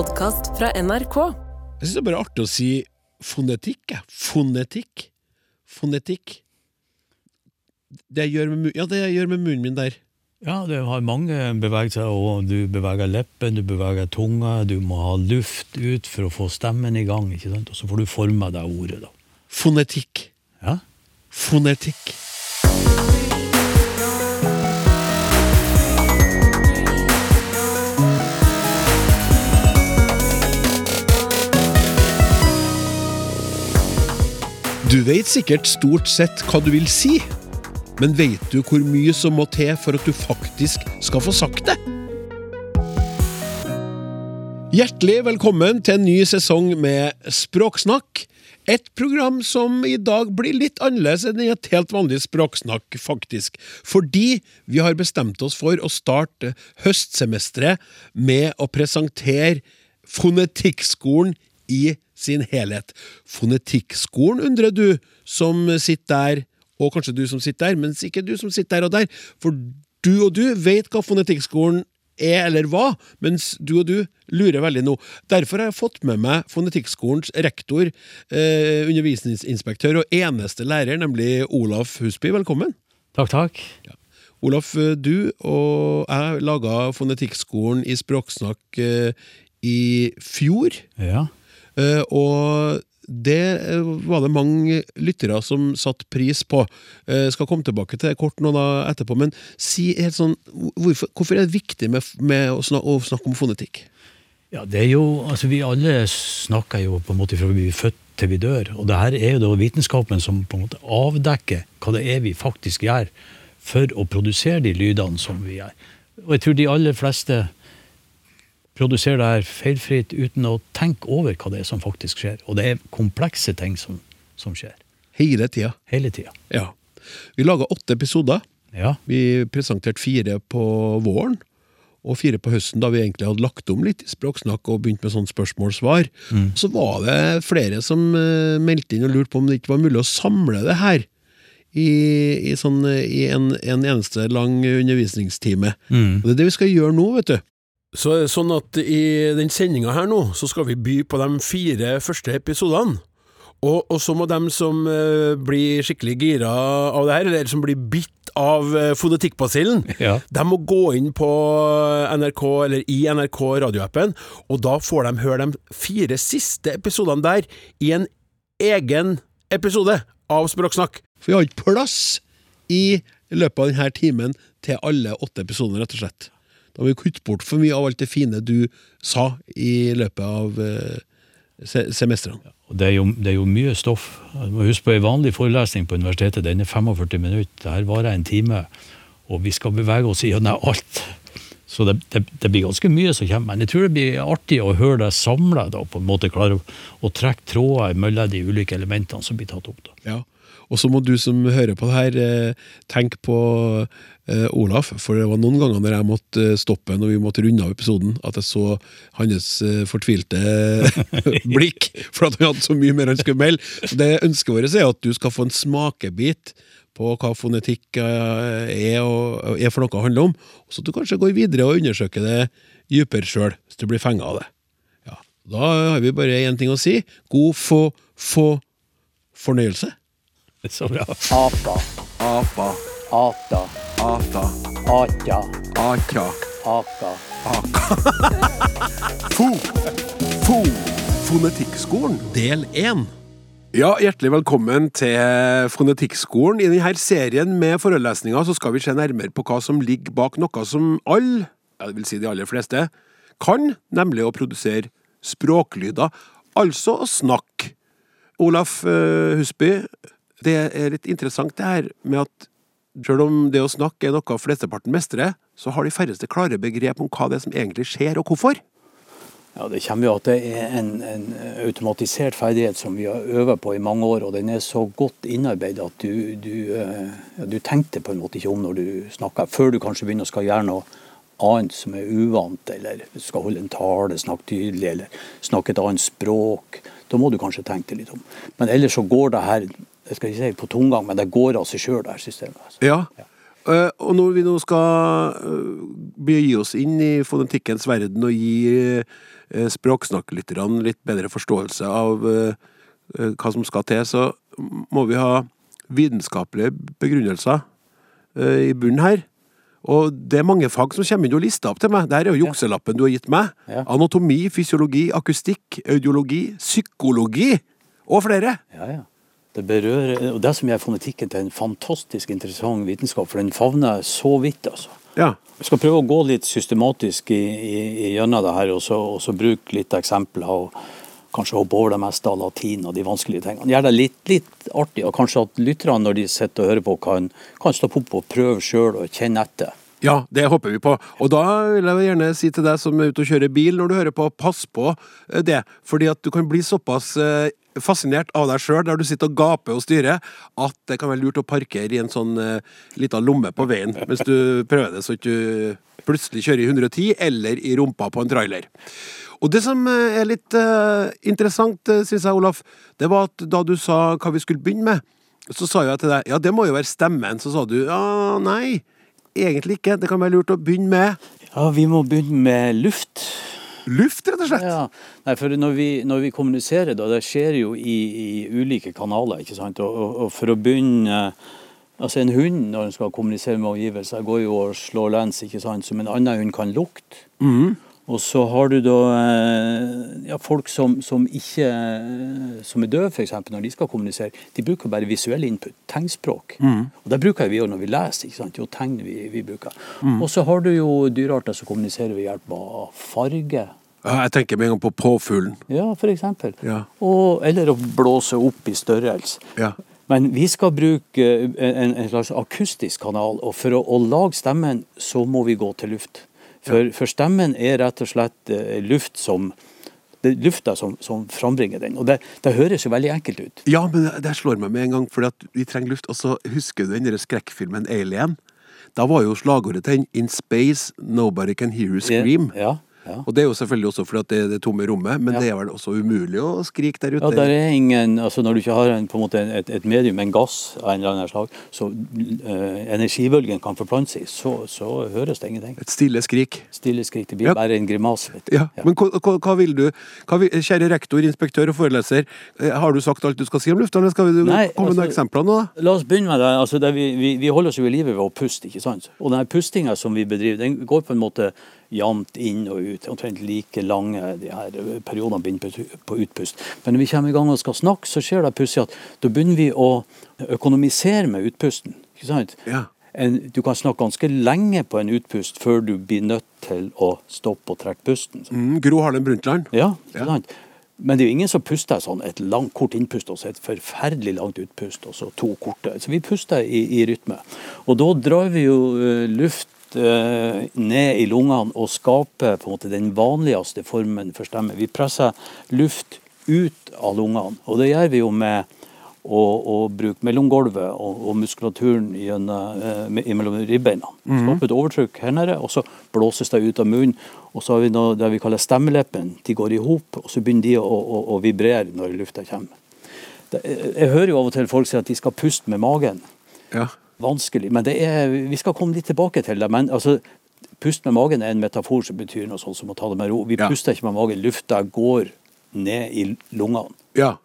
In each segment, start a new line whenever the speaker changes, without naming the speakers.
podkast fra NRK.
Jeg syns det er bare artig å si fonetikk. Fonetikk. Fonetikk. Det jeg gjør med, ja, det jeg gjør med munnen min der.
Ja, det har mange bevegelser, og du beveger leppen, du beveger tunga, du må ha luft ut for å få stemmen i gang, ikke sant? Og så får du forme deg ordet, da.
Fonetikk.
Ja?
Fonetikk. Du vet sikkert stort sett hva du vil si, men vet du hvor mye som må til for at du faktisk skal få sagt det? Hjertelig velkommen til en ny sesong med Språksnakk. Et program som i dag blir litt annerledes enn i et helt vanlig språksnakk, faktisk. Fordi vi har bestemt oss for å starte høstsemesteret med å presentere Fonetikkskolen i sin helhet. Fonetikkskolen, undrer du, som sitter der, og kanskje du som sitter der, mens ikke du som sitter der og der, for du og du vet hva Fonetikkskolen er eller hva, mens du og du lurer veldig nå. Derfor har jeg fått med meg Fonetikkskolens rektor, eh, undervisningsinspektør og eneste lærer, nemlig Olaf Husby. Velkommen.
Takk, takk.
Olaf, eh, du og jeg laga Fonetikkskolen i Språksnakk eh, i fjor.
Ja.
Eh, og det eh, var det mange lyttere som satte pris på. Jeg skal komme tilbake til det kort nå da etterpå, men si helt sånn, hvorfor, hvorfor er det viktig med, med å, snakke, å snakke om fonetikk?
Ja, det er jo, altså Vi alle snakker jo på en måte fra vi blir født til vi dør. Og det her er jo da vitenskapen som på en måte avdekker hva det er vi faktisk gjør for å produsere de lydene som vi gjør. Og jeg tror de aller fleste produserer det her feilfritt uten å tenke over hva det er som faktisk skjer. Og det er komplekse ting som, som skjer.
Hele tida.
Hele tida.
Ja. Vi laga åtte episoder.
Ja.
Vi presenterte fire på våren, og fire på høsten, da vi egentlig hadde lagt om litt i språksnakk og begynt med sånn spørsmål-svar. Så var det flere som eh, meldte inn og lurte på om det ikke var mulig å samle det her. I, i, sånn, i en, en eneste lang undervisningstime. Og det er det vi skal gjøre nå, vet du. Så er det sånn at i den sendinga her nå, så skal vi by på de fire første episodene. Og, og så må dem som eh, blir skikkelig gira av det her, eller som blir bitt av uh, fonetikkbasillen,
Ja.
de må gå inn på NRK, eller i NRK radioappen, og da får de høre de fire siste episodene der i en egen episode av Språksnakk. For vi har ikke plass i løpet av denne timen til alle åtte episodene, rett og slett. Da må vi kutte bort for mye av alt det fine du sa i løpet av eh, se semestrene.
Ja. det er, jo, det er jo mye stoff. Huske på En vanlig forelesning på universitetet den er 45 minutter. Her varer en time. Og vi skal bevege oss gjennom alt. Så det, det, det blir ganske mye som kommer. Men jeg tror det blir artig å høre deg samla. Klare å, å trekke tråder mellom de ulike elementene som blir tatt opp. da.
Ja. Og så må du som hører på det her, eh, tenke på eh, Olaf, for det var noen ganger når jeg måtte eh, stoppe når vi måtte runde av episoden, at jeg så hans fortvilte blikk, for at han hadde så mye mer han skulle melde. Så det ønsket vårt er at du skal få en smakebit på hva fonetikk er, og, er for noe handler om, og så at du kanskje går videre og undersøker det dypere sjøl, hvis du blir fenga av det. Da har vi bare én ting å si. God få, få fornøyelse.
Så bra.
Apa,
Apa,
ata,
ata,
atja,
atra,
aka.
Fo, fo, Fonetikkskolen, del én. Ja, hjertelig velkommen til Fonetikkskolen. I denne serien med forelesninger så skal vi se nærmere på hva som ligger bak noe som alle, ja, det vil si de aller fleste, kan, nemlig å produsere språklyder, altså å snakke. Olaf eh, Husby, det er litt interessant det her med at selv om det å snakke er noe flesteparten mestrer, så har de færreste klare begrep om hva det er som egentlig skjer, og hvorfor.
Ja, Det kommer jo at det er en, en automatisert ferdighet som vi har øvet på i mange år, og den er så godt innarbeidet at du, du, eh, ja, du tenkte på en måte ikke om når du snakker, før du kanskje begynner å skal gjøre noe annet som er uvant, eller skal holde en tale, snakke tydelig, eller snakke et annet språk. Da må du kanskje tenke deg litt om. Men ellers så går det her jeg skal ikke si på tomgang, men det går av seg sjøl, det her systemet. Altså.
Ja, Uh, og når vi nå skal uh, begi oss inn i fonetikkens verden og gi uh, språksnakklytterne litt bedre forståelse av hva som skal til, så må vi ha vitenskapelige begrunnelser i bunnen her. Og det er mange fag som kommer inn og lister opp til meg. Dette er jo jukselappen du har gitt meg.
Ja.
Anatomi, fysiologi, akustikk, audiologi, psykologi og flere.
Ja, ja. Det berører, og det som gjør fonetikken til en fantastisk interessant vitenskap, for den favner så vidt, altså.
Ja.
Vi skal prøve å gå litt systematisk i, i, i gjennom det her, og så, og så bruke litt eksempler. og Kanskje hoppe over det meste av latin og de vanskelige tingene. Gjør det litt, litt artig, og kanskje at lytterne når de sitter og hører på, kan, kan stoppe opp og prøve sjøl og kjenne etter.
Ja, det håper vi på. Og da vil jeg gjerne si til deg som er ute og kjører bil, når du hører på, pass på eh, det. Fordi at du kan bli såpass eh, fascinert av deg sjøl der du sitter og gaper og styrer, at det kan være lurt å parkere i en sånn uh, lita lomme på veien mens du prøver det, så ikke du plutselig kjører i 110 eller i rumpa på en trailer. Og det som eh, er litt uh, interessant, syns jeg, Olaf, det var at da du sa hva vi skulle begynne med, så sa jeg til deg ja, det må jo være stemmen. Så sa du ja, nei, egentlig ikke. Det kan være lurt å begynne med
Ja, vi må begynne med luft.
Luft, rett og slett.
Ja, nei, for når vi, når vi kommuniserer, da, det skjer jo i, i ulike kanaler. ikke sant? Og, og, og for å begynne Altså En hund når den skal kommunisere med omgivelser, går jo og slår lens, ikke sant? som en annen hund kan lukte. Og så har du da eh, ja, folk som, som ikke som er døve, f.eks., når de skal kommunisere. De bruker bare visuell input, tegnspråk. Og Det bruker vi jo når vi leser. ikke sant? Jo, tegn vi, vi bruker. Og så har du jo dyrearter som kommuniserer ved hjelp av farge.
Ja, jeg tenker med en gang på påfuglen.
Ja, eksempel.
Ja.
Og, eller å blåse opp i størrelse.
Ja.
Men vi skal bruke en, en slags akustisk kanal, og for å, å lage stemmen, så må vi gå til luft. For, for stemmen er rett og slett eh, luft som det er lufta som, som frambringer den. Og det, det høres jo veldig enkelt ut.
Ja, men det- det slår meg med en gang, at vi trenger luft. Og så husker du den der skrekkfilmen Alien? Da var jo slagordet til den In space, nobody can hear you scream.
Ja, ja.
Og det er jo selvfølgelig også fordi at det er det tomme rommet, men
Ja.
det er vel også umulig å skrike der ute.
Ja, der er ingen, altså Når du ikke har en, på en måte et, et medium, en gass av en eller annen slag, så uh, energibølgen kan forplante seg, så, så høres det ingenting.
Et stille skrik.
Stille skrik. Det blir
Ja.
bare en grimase.
Ja, Men hva, hva, hva vil du hva vil, Kjære rektor, inspektør og foreleser, eh, har du sagt alt du skal si om lufta, eller skal vi
Nei,
komme med noen
altså-
eksempler nå? da?
La oss begynne med det. Altså, det vi, vi, vi holder oss jo i live ved å puste, ikke sant? Og denne pustinga som vi bedriver, den går på en måte jevnt inn og ut. Omtrent like lange de her periodene begynner på, utpust. Men når vi kommer i gang og skal snakke, så skjer det plutselig at da begynner vi å økonomisere med utpusten. ikke sant?
Ja.
En, du kan snakke ganske lenge på en utpust før du blir nødt til å stoppe og trekke pusten.
Mm, Gro Harlem Brundtland.
Ja,
Ja.
ikke sant? Men det er jo ingen som puster sånn et langt, kort innpust og så et forferdelig langt utpust, og så to korte. Så vi puster i, i rytme. Og da drar vi jo eh, luft eh, ned i lungene og skaper på en måte den vanligste formen for stemme. Vi presser luft ut av lungene, og det gjør vi jo med å, å bruke mellomgulvet og, og muskulaturen gjennom, eh, mellom ribbeina. Skape et overtrykk her nede, og så blåses det ut av munnen. Og så har vi noe det vi kaller stemmeleppen. De går i hop, og så begynner de å, å, å vibrere når lufta kommer. Det, jeg hører jo av og til folk si at de skal puste med magen.
Ja.
Vanskelig. Men det er, vi skal komme litt tilbake til det. Men altså, pust med magen er en metafor som betyr noe sånt som å ta det med ro. Vi
Ja.
puster ikke med magen. Lufta går ned i lungene.
ja.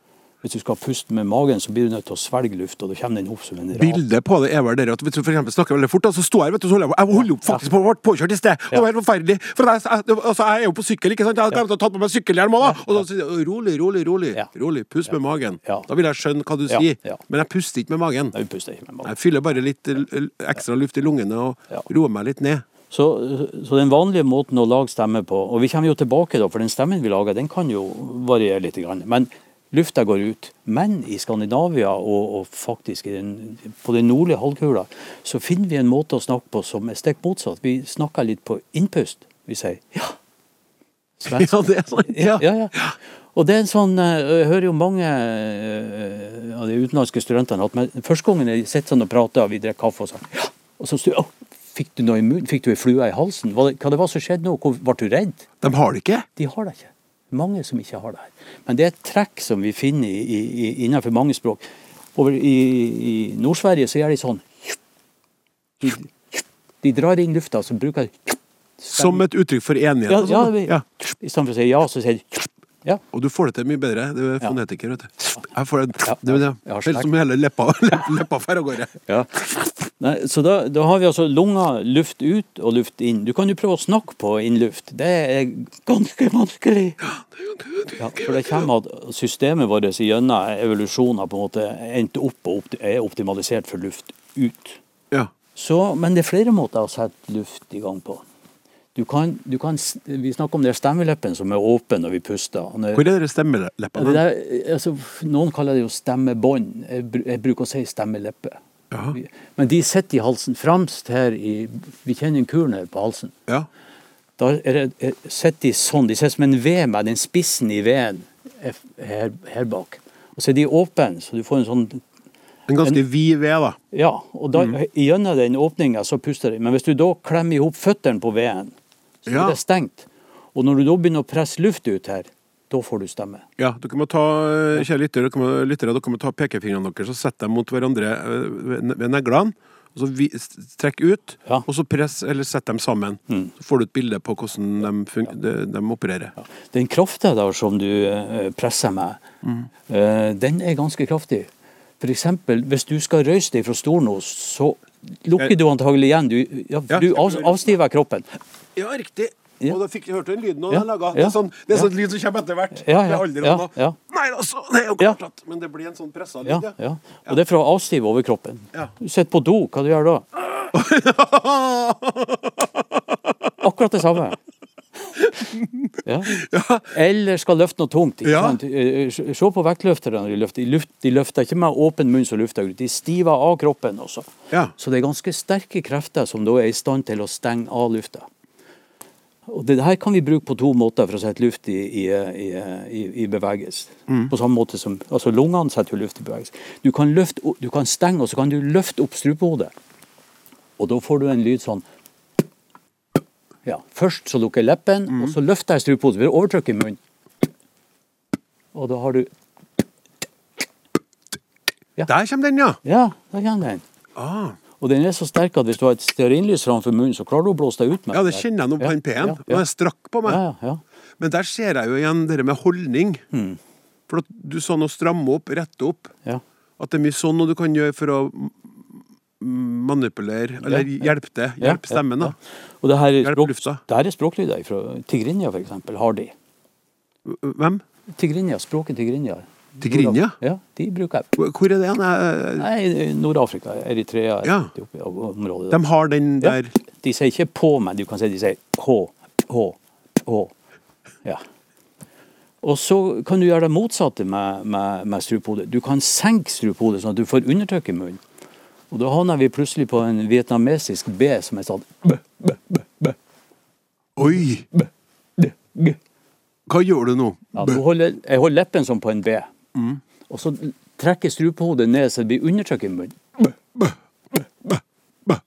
Hvis du skal puste med magen, så blir du nødt til å svelge luft, og da kommer den opp som en rap.
Bildet på det er vel det at hvis du for snakker veldig fort, da, så står jeg vet du, så holder jeg, jeg holder jo faktisk på å bli påkjørt i sted. Det var forferdelig. For jeg, altså, jeg er jo på sykkel, ikke sant? Jeg har glemt å ta på meg sykkelhjelm òg, da. Og da sier jeg rolig, rolig, rolig.
Ja.
Rolig. Pust med magen. Da vil jeg skjønne hva du sier. Men jeg puster ikke med magen.
Nei, puster ikke med magen.
Jeg fyller bare litt ekstra luft i lungene og roer meg litt ned.
Så, så den vanlige måten å lage stemme på Og vi kommer jo tilbake, da, for den stemmen vi lager, den kan jo variere litt. Men lufta går ut. Men i Skandinavia og, og faktisk i den, på den nordlige halvkula så finner vi en måte å snakke på som er stikk motsatt. Vi snakker litt på innpust. Vi sier ja. Svensk.
Ja, det er sånn.
Ja, ja, ja. Og det er en sånn, eh, Jeg hører jo mange eh, av de utenlandske studentene at men første gangen jeg sitter sånn og prater, og vi drikker kaffe og sånn ja. Og så styr, «Å, Fikk du noe i munnen? Fikk du ei flue i halsen? Hva, hva det var som skjedde nå? Hvor, ble du redd?
De har det ikke.
De har det ikke. Mange som ikke har det her. Men det er et trekk som vi finner i, i, innenfor mange språk. Over i, i Nord-Sverige så gjør de sånn. De, de drar inn lufta, så bruker de
Som et uttrykk for enighet?
ja, ja,
sånn, ja.
I stedet for å si ja, så sier de ja.
Og du får det til mye bedre. Du er fonetiker, vet du. Jeg får det,
Ja,
det, det,
sterk-
som hele leppa, leppa fer av gårde.
Ja. Nei, så da, da har vi altså lunger, luft ut og luft inn. Du kan jo prøve å snakke på innluft. Det er ganske vanskelig. Ja, for det kommer at systemet vårt gjennom evolusjoner på en måte endte opp og er optimalisert for luft ut.
Ja.
Så, men det er flere måter å sette luft i gang på. Du kan, du kan, vi snakker om de stemmeleppen som er åpen når vi puster. Er-
Hvor er
det
stemmeleppene?
det der, altså, noen kaller det jo stemmebånd. Jeg, bruker å si stemmeleppe. Aha. Men de sitter i halsen fremst her i Vi kjenner en kuren her på halsen.
Ja.
Da er det, er, sitter de sånn. De sitter som en ved med den spissen i V-en er f- her, her bak. Og så er de åpne, så du får en sånn
En ganske vid ved, da.
Ja, og da,
Mm.
gjennom den åpninga så puster de. Men hvis du da klemmer i hop føttene på V-en, så
Ja.
er det stengt. Og når du da begynner å presse luft ut her, da får du stemme.
Ja, dere må ta, kjære lyttere, dere må, lyttere, dere må ta pekefingrene deres og sette dem mot hverandre eh, ved neglene. Og så vi, trekk ut,
Ja.
og så press, eller sett dem sammen. Så får du et bilde på hvordan de, fun de, de opererer.
Den krafta der som du eh, presser med,
Mm.
eh, den er ganske kraftig. Eksempel, hvis du skal røyse deg fra stolen så lukker du antagelig igjen. Du, ja, du av, avstiver kroppen.
Ja, riktig.
Ja.
Og da fikk hørte hørt den lyden
Ja,
laga. Det er sånn, det er sånn lyd som kommer etter hvert.
Ja,
Det
ja,
er aldri
ja, ja.
Nei, altså, det er jo klart at Men det blir en sånn pressa lyd,
ja. Og det er for å avstive overkroppen.
Ja.
Du sitter på do, hva du gjør da? Akkurat det samme. Ja. Eller skal løfte noe tungt.
Ja.
Eh, Se på vektløfterne. når De løfter. De, løfter ikke med åpen munn som lufter ut. De stiver av kroppen også.
Ja.
Så det er ganske sterke krefter som da er i stand til å stenge av lufta. Og det her kan vi bruke på to måter for å sette luft i, i, i, i, bevegelse. Mm. På samme måte som altså Lungene setter luft i bevegelse. Du kan, løfte, du kan stenge, og så kan du løfte opp strupehodet. Og da får du en lyd sånn ja, Først så lukker jeg leppen, og så løfter jeg strupehodet. Ved overtrykk i munnen. Og da har du
Der kommer den, ja.
Ja, der kommer den.
Ah.
Og den er så sterk at hvis du har et stearinlys framfor munnen, så klarer du å blåse deg ut med
Ja, det kjenner jeg nå på
Ja,
den P-en.
ja, ja.
jeg strakk på meg.
Ja, ja, ja.
Men der ser jeg jo igjen det med holdning.
Mm.
For at du sa noe stramme opp, rette opp.
ja.
At det er mye sånn noe du kan gjøre for å manipulere, eller
Ja,
hjelpe det.
Ja,
Hjelpe stemmen, da.
ja. Og det her er, språk, det her er språklyder fra Tigrinja, eksempel, har de.
Hvem?
Tigrinja, språket Tigrinja.
Tigrinja?
Ja, de bruker jeg.
Hvor er det? hen?
Nei, Nord-Afrika, Eritrea,
Ja.
Etiopia, området der.
De har den
Ja,
der
De sier ikke på, men du kan si de sier H, H, H. Ja. Og så kan du gjøre det motsatte med, med, med strupehodet. Du kan senke strupehodet sånn at du får undertrykk i munnen. Og da havna vi plutselig på en vietnamesisk B som er sånn b, b, b, b.
Oi!
B, d, g.
Hva gjør du nå?
Ja, du holder, jeg holder leppen som på en B. Og så trekker strupehodet ned så det blir undertrykk i munnen.
B, b, b, b, b,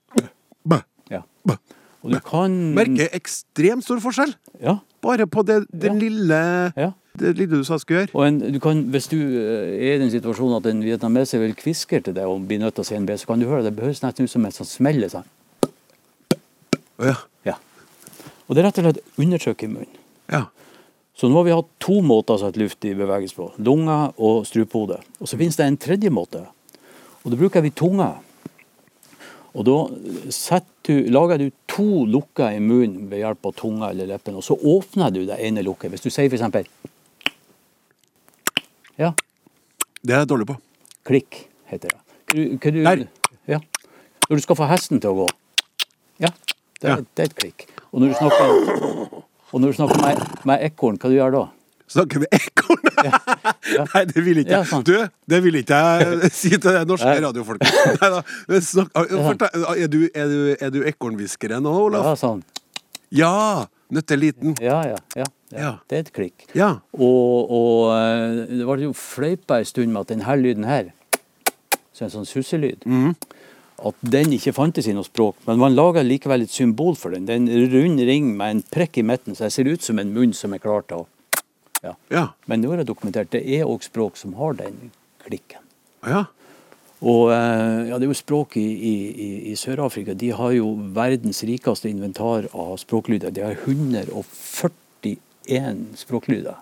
b,
Ja.
b.
Og du kan
Merker ekstremt stor forskjell.
Ja.
Bare på det, den
Ja.
lille
ja.
Det lille du sa skulle gjøre.
Og en, du kan, hvis du eh, er i den situasjonen at en vietnameser vil kviske til deg og blir nødt til å si en B, så kan du høre det. Det høres nesten ut som et sånt smell. Sånn.
Ja.
Ja. Og det er rett og slett undertrykk i munnen.
ja.
Så nå har vi hatt to måter å sette luft i bevegelse på. Lunger og strupehode. Og så finnes det en tredje måte. Og da bruker vi tunga. Og da du, lager du to lukker i munnen ved hjelp av tunga eller leppen, og så åpner du det ene lukket. Hvis du sier eksempel Ja,
Det er jeg dårlig på.
klikk heter det. Kan du- du-
Der.
Ja. Når du skal få hesten til å gå. Ja, det er,
Ja.
det er et klikk. Og når du snakker, når du snakker med, med ekorn, hva du gjør da?
Snakker med ekorn? Nei, det vil ikke jeg.
sant.
Du, det vil ikke jeg si til det norske
Nei.
radiofolket. Men snakk- Er du, er du, er du ekornhviskeren nå,
Ja, sånn.
Ja! Nøtteliten.
Ja, ja, ja, ja. Det er et klikk.
Ja.
Og, og eh, det var jo fløypa en stund med at denne lyden her, så en sånn susselyd,
Mhm.
at den ikke fantes i noe språk. Men man lager likevel et symbol for den. Det er en rund ring med en prekk i midten, så det ser ut som en munn som er klar til å ja.
Ja.
Men nå er det dokumentert. Det er òg språk som har den klikken.
ja.
Og eh, ja, Det er jo språk i, i, i, Sør-Afrika. De har jo verdens rikeste inventar av språklyder. De har 141 språklyder.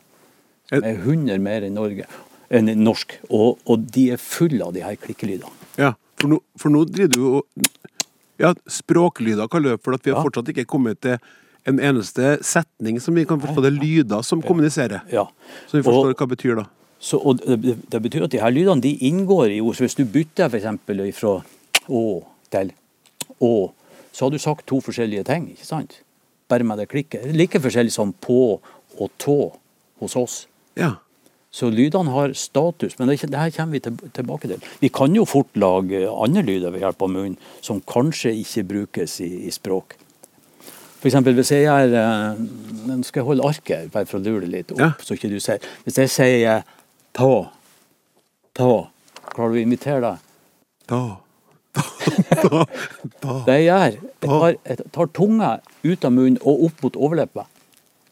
Med 100 mer enn Norge, enn norsk. Og, og de er fulle av de her klikkelydene.
Ja, for nå, for nå driver du jo Ja, språklyder kaller løpe, det, for at vi har
Ja.
fortsatt ikke kommet til en eneste setning som vi kan forstå. Det er lyder som kommuniserer.
Ja.
Så vi forstår
Og-
hva det betyr, da.
Så, og det, det- det betyr at de her lydene de inngår i ord. Så hvis du bytter f.eks. fra å til å, så har du sagt to forskjellige ting. ikke sant? Bare med det klikket. Like forskjellig som på og tå hos oss.
Ja.
Så lydene har status, men det, det her kommer vi til, tilbake til. Vi kan jo fort lage andre lyder ved hjelp av munnen, som kanskje ikke brukes i, i språk. Eksempel hvis jeg er eh, Nå skal jeg holde arket, bare for å lure det litt opp,
Ja.
så ikke du ser. Hvis jeg sier tå, tå, klarer du å imitere det?
Tå. Tå. Tå.
Det jeg gjør, jeg tar, jeg tar tunga ut av munnen og opp mot overleppa.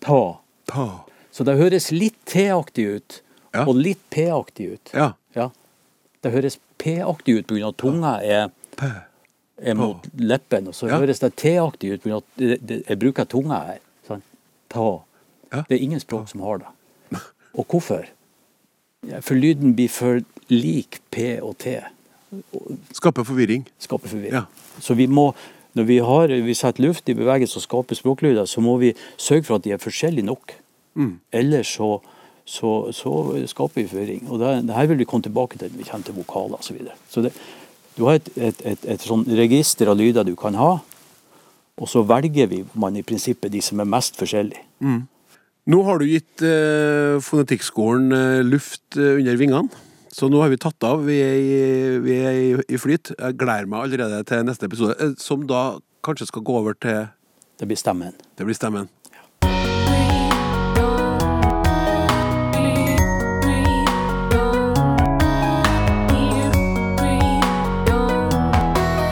Ta.
Da.
Så det høres litt T-aktig ut,
Ja.
og litt P-aktig ut.
Ja.
Ja. Det høres P-aktig ut pga. at tunga er, er mot leppen, og så
Ja.
høres det T-aktig ut pga. at jeg bruker tunga her. Sånn. Ta.
Ja.
Det er ingen språk som har det. Og hvorfor? For lyden blir for lik P og T.
Skaper forvirring.
Skaper forvirring.
Ja.
Så vi må, når vi, har, vi setter luft i bevegelse og skaper språklyder, så må vi sørge for at de er forskjellige nok.
Mm.
Ellers så, så, så skaper vi forvirring. Og det, det her vil vi komme tilbake til når vi kommer til vokaler osv. Så, videre. så det, du har et, et, et, et sånn register av lyder du kan ha, og så velger vi man i prinsippet de som er mest forskjellige.
Nå har du gitt eh, Fonetikkskolen eh, luft eh, under vingene. Så nå har vi tatt av. Vi er, i, vi er i, i flyt. Jeg gleder meg allerede til neste episode, eh, som da kanskje skal gå over til
Det blir stemmen.
Det blir stemmen.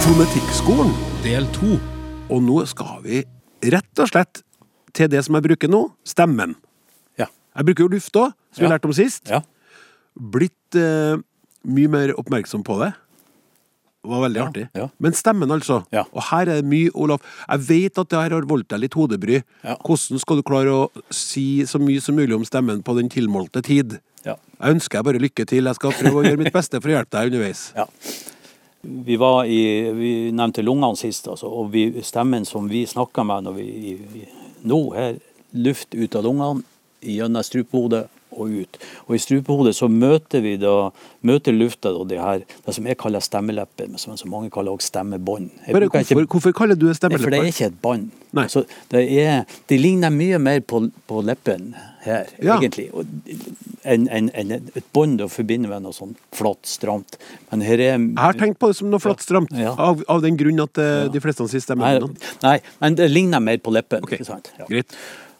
Fonetikkskolen, del to. Og nå skal vi rett og slett til det som jeg bruker nå, stemmen.
Ja.
Jeg bruker jo luft òg, som vi lærte om sist.
ja.
Blitt eh, mye mer oppmerksom på det. Det var veldig artig.
ja.
Men stemmen, altså.
Ja.
Og her er det mye, Olaf. Jeg vet at det her har voldt deg litt hodebry.
Ja.
Hvordan skal du klare å si så mye som mulig om stemmen på den tilmålte tid?
ja.
Jeg ønsker deg bare lykke til. Jeg skal prøve å gjøre mitt beste for å hjelpe deg underveis.
Ja. Vi, var i, vi nevnte lungene sist, altså, og vi, stemmen som vi snakker med når vi, vi nå her, luft ut av lungene, gjennom strupehodet og ut. Og i strupehodet så møter vi da, møter lufta da det her, det som jeg kaller stemmelepper, men som så mange kaller også stemmebånd.
Bare,
ikke-
hvorfor, hvorfor kaller du det
Nei, For det er ikke et bånd. Altså, det, det ligner mye mer på, på leppen her,
Ja.
egentlig, enn en, en, et bånd å forbinde med noe sånn flatt, stramt. Men her er
Jeg har tenkt på det som noe flatt stramt,
Ja.
av, av den grunn at ja. de fleste sier
Nei, nei, men det ligner mer på leppen.
Okay.
ikke sant? Ja.
Greit.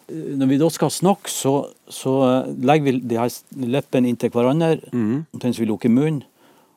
Når vi da skal snakke, så, så eh, legger vi de her leppene inntil hverandre,
mm.
omtrent som vi lukker munnen,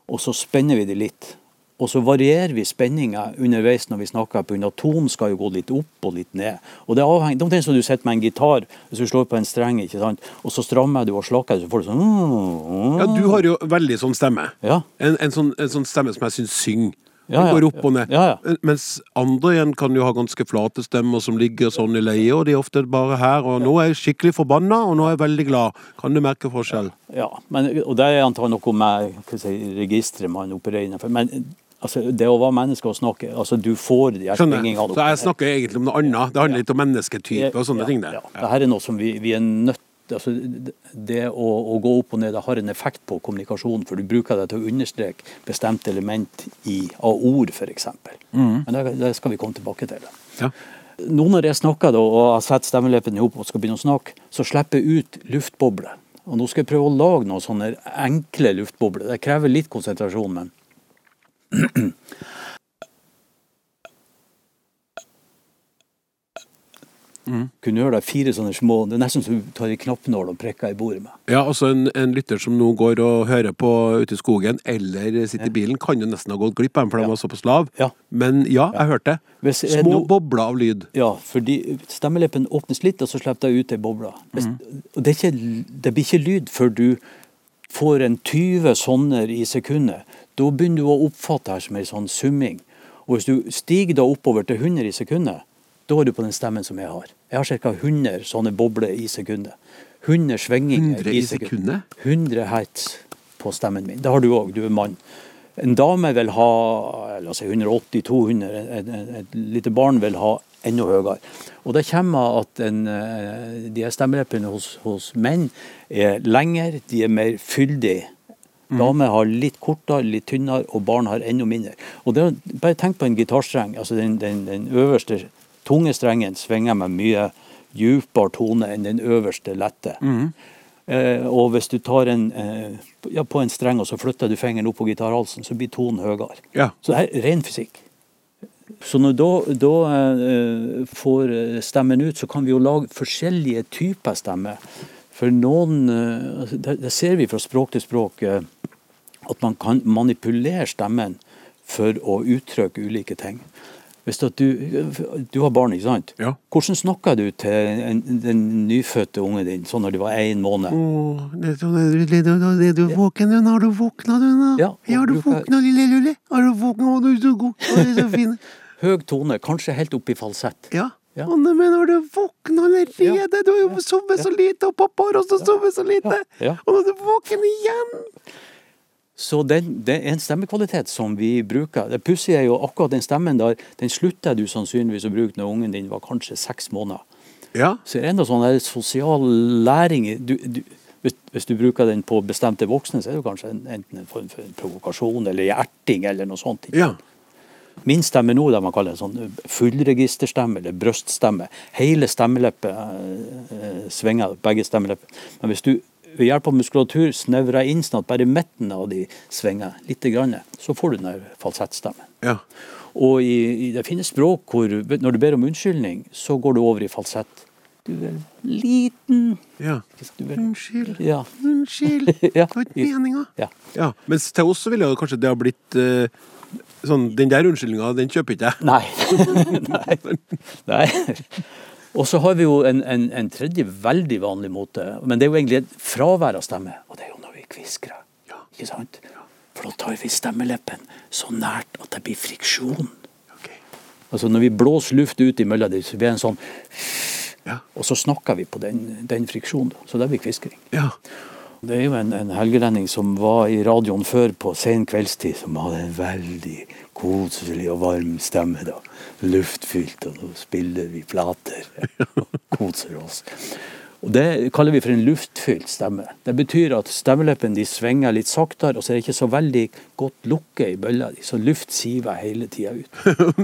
og så spenner vi de litt. Og så varierer vi spenninga underveis når vi snakker, av tonen skal jo gå litt opp og litt ned. Og det er avhengig, omtrent som du sitter med en gitar, hvis du slår på en streng, ikke sant? og så strammer du og slakker, så får du sånn
Ja, du har jo veldig sånn stemme.
Ja.
En, en, sånn, en sånn stemme som jeg syns synger.
Ja, ja,
går opp og ned.
ja.
Mens andre igjen kan jo ha ganske flate stemmer som ligger sånn i leie, og de er ofte bare her. Og nå er jeg skikkelig forbanna, og nå er jeg veldig glad. Kan du merke forskjell?
Ja, men, og det er antakelig noe med si, registeret man opererer innenfor. Men altså, det å være menneske og snakke altså Du får de her
Skjønner.
springingene
Så jeg snakker egentlig om noe annet. Det handler litt om mennesketype og sånne ting. Det.
Ja. Dette er noe som vi, vi er nødt altså, Det å, å gå opp og ned det har en effekt på kommunikasjonen, for du bruker det til å understreke bestemte element i, av ord, f.eks.
Mm.
Men det, det skal vi komme tilbake til.
Ja.
Nå når jeg snakker da, og har satt stemmeleppene ihop og skal begynne å snakke, så slipper jeg ut luftbobler. Og nå skal jeg prøve å lage noen sånne enkle luftbobler. Det krever litt konsentrasjon, men Kunne gjøre deg fire sånne små Det er nesten som du tar i knappnål og prikker i bordet med.
Ja, altså en, en lytter som nå går og hører på ute i skogen, eller sitter i bilen, kan jo nesten ha gått glipp av dem, for de var såpass lav.
Ja.
Men ja, jeg hørte.
det.
Små
no...
bobler av lyd.
Ja, fordi stemmeleppen åpnes litt, og så slipper jeg ut ei boble. Mm. Det, ikke, det blir ikke lyd før du får en 20 sånne i sekundet. da begynner du å oppfatte det her som en sånn summing. Og hvis du stiger da oppover til 100 i sekundet, da er du på den stemmen som jeg har. Jeg har ca. 100 sånne bobler i sekundet. 100 svinginger
100 i sekundet?
100 hertz på stemmen min. Det har du òg, du er mann. En dame vil ha la oss si 180-200, et, et, et lite barn vil ha enda høyere. Og det kommer at en, eh, de stemmeleppene hos, hos menn er lengre, de er mer fyldige. Damer har litt kortere, litt tynnere, og barn har enda mindre. Og det, Bare tenk på en gitarstreng. altså den, den, den øverste tunge strengen svinger med mye djupere tone enn den øverste lette. Eh, og hvis du tar en eh, ja, på en streng og så flytter du fingeren opp på gitarhalsen, så blir tonen høyere.
Ja.
Så det er ren fysikk. Så når da, da eh, får stemmen ut, så kan vi jo lage forskjellige typer stemmer. For noen eh, altså, det, det ser vi fra språk til språk eh, at man kan manipulere stemmen for å uttrykke ulike ting. Hvis du, du har barn, ikke sant?
Ja.
Hvordan snakker du til en, den nyfødte ungen din sånn når du var én måned?
Det er du, våken? Har du våkna, du?
Ja,
har du våkna, lille Lulli? Har du våkna, å, du er så god, å, du er så fin.
Høy tone, kanskje helt opp i falsett.
Ja.
Ja.
Å, men har du våkna allerede? Du har jo sovet så lite, og pappa har også sovet så lite. Og nå er du våken igjen.
Så den, det er en stemmekvalitet som vi bruker. Det pussige er jo akkurat den stemmen der, den slutter du sannsynligvis å bruke når ungen din var kanskje seks måneder.
Ja.
Så det er enda sånn sosial læring du, du, hvis, hvis du bruker den på bestemte voksne, så er det kanskje en, enten en form for en provokasjon eller hjerting eller noe sånt.
Ja.
Min stemme nå, det man kaller en sånn fullregisterstemme eller brøststemme. Hele stemmeleppet eh, svinger, begge stemmelepper. Men hvis du ved hjelp av muskulatur snevrer inn sånn at bare midten av de svinger litt, grann, så får du den falsettstemmen.
Ja.
Og i, i det finnes språk hvor når du ber om unnskyldning, så går du over i falsett. Du er liten
ja.
er,
Unnskyld.
Ja.
Unnskyld. Det var ikke meninga.
ja.
Ja. Mens til oss så ville det kanskje det ha blitt uh, sånn Den der unnskyldninga, den kjøper ikke jeg.
Nei. Nei. Nei. Og så har vi jo en, en, en tredje veldig vanlig måte, men det er jo egentlig et fravær av stemme, og det er jo når vi kviskrer. Ikke sant? For da tar vi stemmeleppen så nært at det blir friksjon.
Ok.
Altså Når vi blåser luft ut imellom dem, så blir det en sånn
Ja.
Og så snakker vi på den, den friksjonen. Så det blir kviskring.
Ja.
Det er jo en, en helgelending som var i radioen før på sen kveldstid, som hadde en veldig koselig og varm stemme. da. Luftfylt, og nå spiller vi plater og koser oss. Og Det kaller vi for en luftfylt stemme. Det betyr at stemmeleppene de svinger litt saktere, og så er det ikke så veldig godt lukket i bølla så luft siver hele tida ut.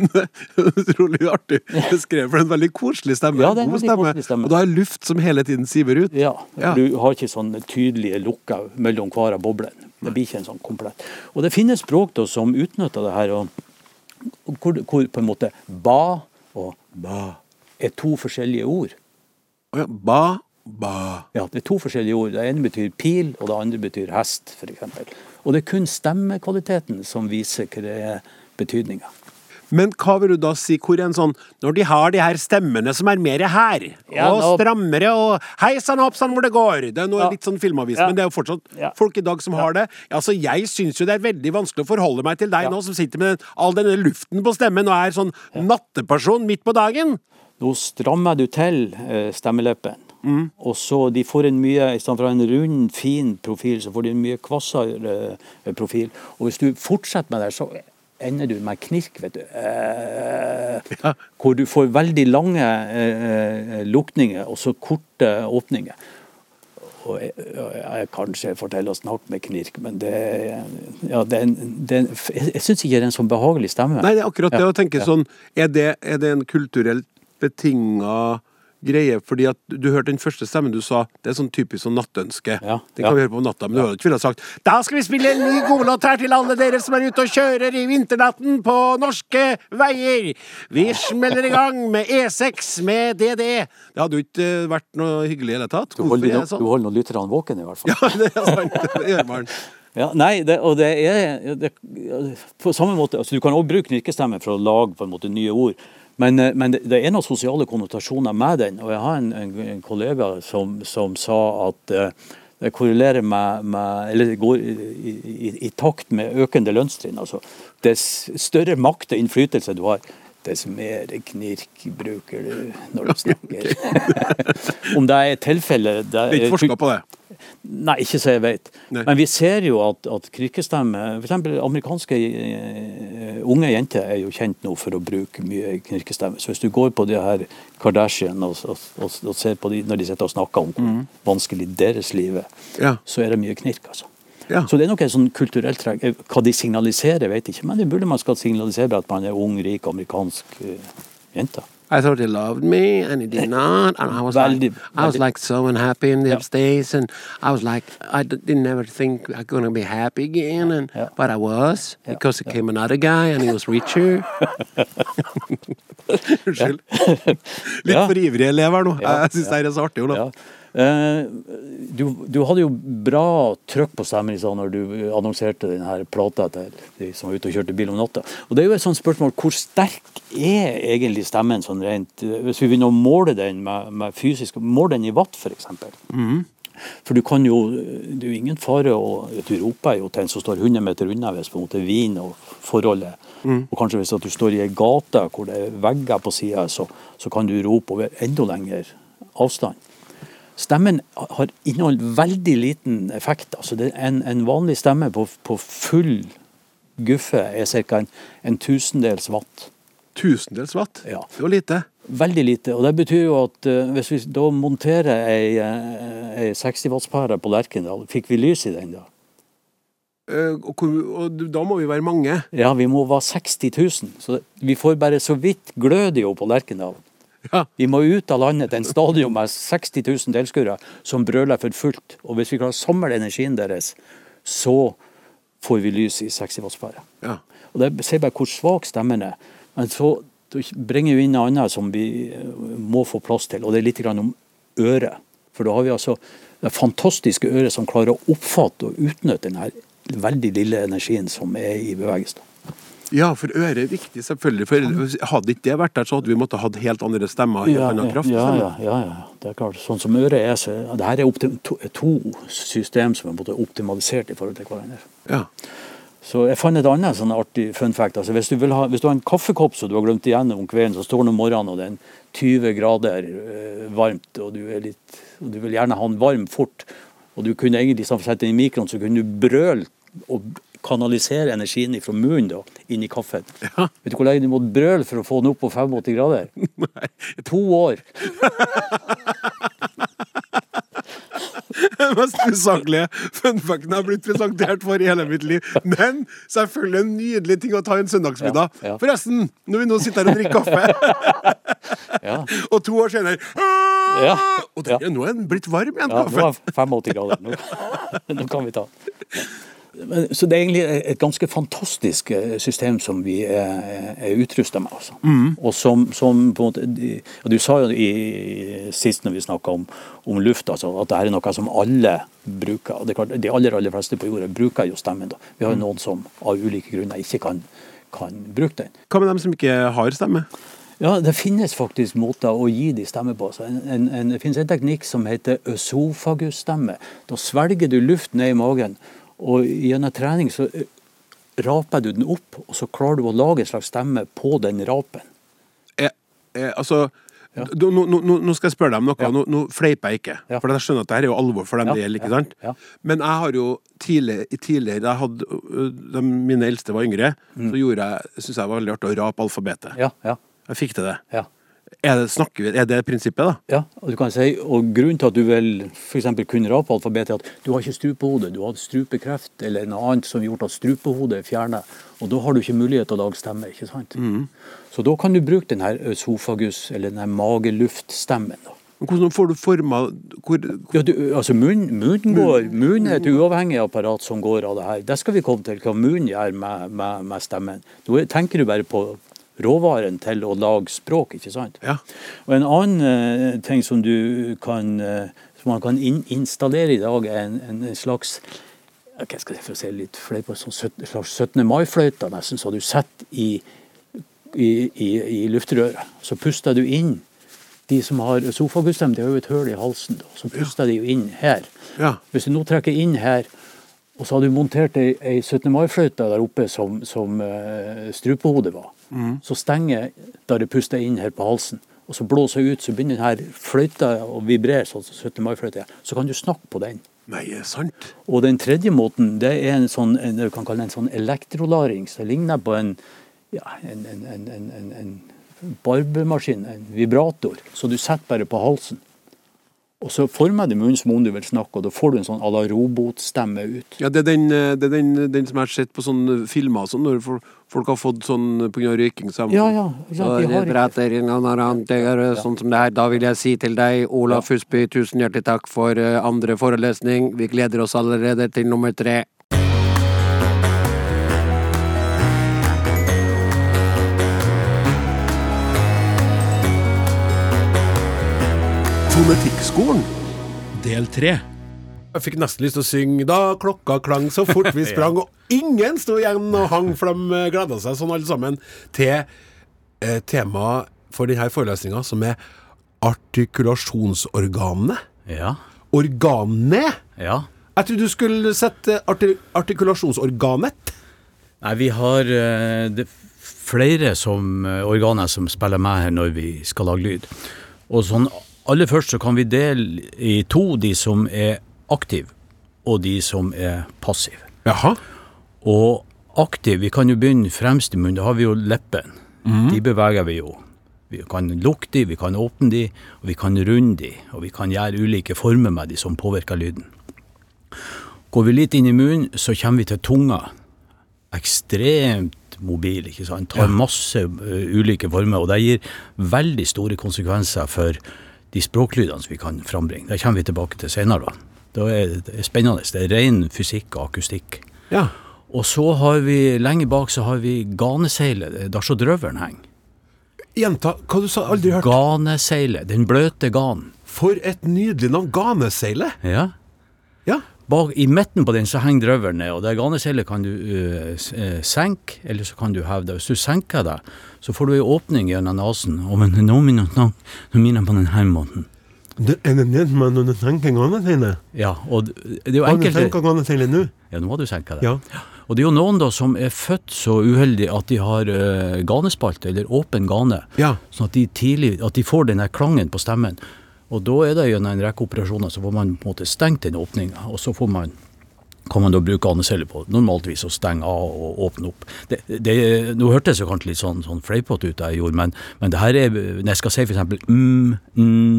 Utrolig artig beskrevet, for en veldig koselig stemme.
Ja, det er en
God
veldig koselig stemme.
Og da er luft som hele tiden siver ut.
Ja,
Ja.
Du har ikke sånn tydelige lukker mellom hver av boblene. Det blir ikke en sånn komplett. Og det finnes språk da, som utnytter det her, og hvor, hvor på en måte ba og ba er to forskjellige ord.
Ja. Ba, ba.
Ja, Det er to forskjellige ord. Det ene betyr pil, og det andre betyr hest, f.eks. Og det er kun stemmekvaliteten som viser hva det er betydninga.
Men hva vil du da si, hvor en sånn Når de har de her stemmene som er mer her,
Ja,
og
nå-
strammere, og hei sann, hopp sann, hvor det går Det er noe
Ja.
litt sånn filmavis,
Ja.
men det er jo fortsatt folk i dag som har det. Altså, Jeg syns jo det er veldig vanskelig å forholde meg til deg nå, som sitter med all denne luften på stemmen og er sånn natteperson midt på dagen.
Nå strammer du til eh, stemmeleppen.
Mm.
Og så de får en mye, I stedet for en rund, fin profil, så får de en mye kvassere eh, profil. Og hvis du fortsetter med det, så ender du med knirk, vet du. Eh,
Ja.
Hvor du får veldig lange eh, eh, lukninger og så korte åpninger. Og jeg, jeg kanskje forteller å snakke med knirk, men det, ja, det en, det en, jeg, jeg syns ikke det er en sånn behagelig stemme.
Nei, det er akkurat det
Ja,
å tenke sånn er det, er det en kulturelt betinga greie? Fordi at du hørte den første stemmen du sa, det er sånn typisk sånn nattønske.
Ja,
Den kan
ja.
vi høre på om natta, men du hadde ikke villet sagt Da skal vi spille en ny godlåt her til alle dere som er ute og kjører i vinternatten på norske veier. Vi smeller i gang med E6 med DDE. Det hadde jo ikke eh, vært noe hyggelig i det hele tatt.
Du holder,
er
no,
sånn?
holder lytterne våkne, i hvert fall.
Ja, det er sant. Det gjør man.
Ja, nei, det, og det er det, På samme måte, altså Du kan også bruke knirkestemme for å lage på en måte nye ord. Men, eh, men det, det er noen sosiale konnotasjoner med den. Og jeg har en, en, en kollega som, som sa at uh, Det korrelerer med, med Eller går i, i, i takt med økende lønnstrinn. Altså, dess større makt og innflytelse du har, dess mer knirk bruker du når du snakker. Om det er tilfellet Det
er ikke forska på det.
Nei, ikke så jeg vet.
Nei.
Men vi ser jo at, at knirkestemme F.eks. amerikanske eh, unge jenter er jo kjent nå for å bruke mye knirkestemme. Så hvis du går på de her Kardashian og, og, og, og ser på de når de sitter og snakker om hvor vanskelig deres liv er,
Ja.
så er det mye knirk, altså.
Ja.
Så det er nok et sånn kulturelt trekk. Eh, Hva de signaliserer, vet jeg ikke, men det burde man skal signalisere at man er ung, rik, amerikansk uh, jente.
I thought he loved me, and he did not. And I was
Veldig-
like, I was
veldig-
like so unhappy in
Ja.
those days, and I was like, I d- didn't ever think I'm gonna be happy again, and
Ja.
but I was
Ja.
because it came another guy, and he was richer. Unnskyld. Litt for ivrig elev her nå. Jeg syns det er så artig. Olav.
Eh, du, du hadde jo bra trøkk på stemmen stad når du annonserte denne plata til de som var ute og kjørte bil om natta. Og det er jo et sånt spørsmål, Hvor sterk er egentlig stemmen sånn rent Hvis vi begynner å måle den med, med fysisk Måle den i watt, f.eks. For du kan jo Det er jo ingen fare å Du roper jo til en som står 100 meter unna hvis på en måte vin og forholdet Og kanskje hvis du står i ei gate hvor det er vegger på sida, så, så kan du rope over enda lengre avstand. Stemmen har inneholdt veldig liten effekt. altså en, en vanlig stemme på, på full guffe er ca. En, en tusendels watt.
Tusendels watt.
Ja.
Det var lite.
Veldig lite. og Det betyr jo at uh, hvis vi da monterer ei, eh, ei 60 wattspære på Lerkendal, fikk vi lys i den da?
Eh, og, og da må vi være mange.
Ja, vi må være 60 000. Så vi får bare så vidt glødio på Lerkendal.
Ja.
Vi må ut av landet til en stadion med 60 000 tilskuere som brøler for fullt. Og hvis vi klarer å samle energien deres, så får vi lys i 60 wattspære.
Ja.
Og Det sier bare hvor svak stemmen er. Men så bringer vi inn noe annet som vi eh, må få plass til, og det er litt om øret. For da har vi altså det fantastiske øret som klarer å oppfatte og utnytte den veldig lille energien som er i bevegelse.
Ja, for øret er viktig, selvfølgelig. For hadde ikke det vært der, så hadde vi måttet hatt helt andre stemmer. Helt annen kraft.
ja, ja, ja, ja. Det er klart. Sånn som øret er, så det her er to, to system som er optimalisert i forhold til hverandre.
Ja.
Så jeg fant et annet sånn artig fun fact. Altså, hvis, du vil ha, hvis du har en kaffekopp som du har glemt igjen om kvelden, så står den om morgenen og det er en 20 grader eh, varmt, og du, er litt, og du vil gjerne ha den varm fort, og du kunne egentlig liksom sette den i mikroen, så kunne du brøle og kanalisere energien fra munnen da, inn i kaffen. Vet du hvor lenge du måtte brøle for å få den opp på 85 grader? Nei. To år.
Den mest usaklige funfacten jeg har blitt presentert for i hele mitt liv. Men selvfølgelig en nydelig ting å ta en søndagsmiddag.
Ja, ja.
Forresten, når vi nå sitter her og drikker kaffe,
Ja.
og to år senere
Ja.
Og det, nå er den blitt varm igjen,
Ja, nå
er
er 85 grader. Nå, nå kan vi ta. Men, så det er egentlig et ganske fantastisk eh, system som vi er, er utrusta med. Altså. Og som, som på en måte og Du sa jo i, sist når vi snakka om, om luft, altså, at dette er noe som alle bruker. det er klart, De aller aller fleste på jorda bruker jo stemmen. da. Vi har jo noen som av ulike grunner ikke kan, kan bruke den.
Hva med dem som ikke har stemme?
Ja, det finnes faktisk måter å gi de stemme på. En, en, en, det finnes en teknikk som heter øsofagusstemme. Da svelger du luft ned i magen, og gjennom trening så eh, raper du den opp, og så klarer du å lage en slags stemme på den rapen.
Jeg, jeg, altså
Ja.
nå, nå, nå, skal jeg spørre deg om noe.
Ja.
Nå, nå fleiper jeg ikke.
Ja.
For jeg skjønner at dette er jo alvor for dem
Ja,
det gjelder. ikke
ja,
sant?
ja.
Men jeg har jo tidligere, tidligere jeg hadde, Da mine eldste var yngre, så gjorde jeg, synes jeg var veldig artig å rape alfabetet.
Mm. Ja, ja,
Jeg fikk til det.
Ja.
Er det, snakker er det prinsippet, da?
Ja, og du kan si, og Grunnen til at du for eksempel kunne rapealfabetet, er at du har ikke strupehode, du har hatt strupekreft eller noe annet som har gjort at strupehodet er fjernet. Og da har du ikke mulighet til å lage stemme. ikke sant? Så da kan du bruke den her øsofagus, eller den her mageluftstemmen. da.
Hvordan får du forma hvor,
Ja, du, altså Munnen munn går, munnen er et uavhengig apparat som går av det her. Det skal vi komme til, hva munnen gjør med, med, med stemmen. Nå tenker du bare på råvaren til å lage språk, ikke sant?
Ja.
Og en annen eh, ting som du kan eh, som man kan in installere i dag, er en, en slags ja, hva skal jeg for å si litt fleip på, sånn slags 17. mai-fløyte, nesten, så du setter i, i, i, i luftrøret. Så puster du inn
De som har sofagustem, de har jo et hull i halsen, da, så puster de jo inn her.
Ja.
Hvis du nå trekker inn her, og så har du montert ei, ei 17. mai-fløyte der oppe som, som uh, strupehodet var, så stenger da det puster inn her på halsen, og så blåser jeg ut, så begynner den her fløyta å vibrere sånn som 17. mai-fløyte. Så kan du snakke på den.
Nei, er sant?
Og den tredje måten, det er en sånn, en, du kan kalle det en sånn elektrolaring. Så det ligner på en, ja, en, en, en, en, en, en barbemaskin, en vibrator. Så du setter bare på halsen. Og så former du munnen som om du vil snakke, og da får du en sånn à la robotstemme ut.
Ja, det er den, eh, det er den, den som jeg har sett på sånne filmer, sånn, når folk har fått sånn pga. røyking. sammen.
Ja, ja. ja de har ikke
prater hverandre, det er sånn som det her. Da vil jeg si til deg, Ola Fusby, tusen hjertelig takk for eh, andre forelesning. Vi gleder oss allerede til nummer tre. Fonetikkskolen, del tre. Jeg fikk nesten lyst til å synge da klokka klang så fort vi sprang, og ingen sto igjen og hang, for de gleda seg sånn alle sammen til eh, temaet for denne forelesninga, som er artikulasjonsorganene.
Ja.
Organet!
ja.
Jeg trodde du skulle sette arti artikulasjonsorganet.
Nei, vi har uh, det, flere som eh, organer som spiller med her når vi skal lage lyd. Og sånn, aller først så kan vi dele i to de som er aktive, og de som er passive.
Jaha.
Og aktiv, vi kan jo begynne fremst i munnen, da har vi jo leppen. De beveger vi jo. Vi kan lukke de, vi kan åpne de, og vi kan runde de, og vi kan gjøre ulike former med de som påvirker lyden. Går vi litt inn i munnen, så kommer vi til tunga. Ekstremt mobil, ikke sant. Tar masse ø, ulike former, og det gir veldig store konsekvenser for de språklydene som vi kan frambringe. Det kommer vi tilbake til senere. Da. Er det er spennende. Det er ren fysikk og akustikk.
Ja.
Og så har vi, lenge bak så har vi ganeseilet, er der så drøvelen henger.
Gjenta hva du sa. Aldri hørt.
Ganeseilet, den bløte ganen.
For et nydelig navn. Ganeseilet.
Ja. Bak, I midten på den så henger drøvelen ned, og det ganeseilet kan du uh, senke, eller så kan du heve det. Hvis du senker det, så får du en åpning gjennom nesen. Og men nå minner jeg på denne måten.
Det er det det man når du senker ganeseilet?
Ja, og det er jo
Kan du senka ganeseilet nå?
Ja, nå har du senka det.
Ja.
Og det er jo noen da som er født så uheldig at de har uh, ganespalte, eller åpen gane.
Ja.
Sånn at de tidlig, at de får den der klangen på stemmen. Og da er det gjennom en rekke operasjoner så får man på en måte stengt den åpninga, og så får man kan man da bruke andeceller på normaltvis å stenge av og åpne opp. Det, det, nå hørtes det kanskje litt sånn, sånn fleipete ut jeg gjorde, men, men det her er Når jeg skal si eksempel mm, mm,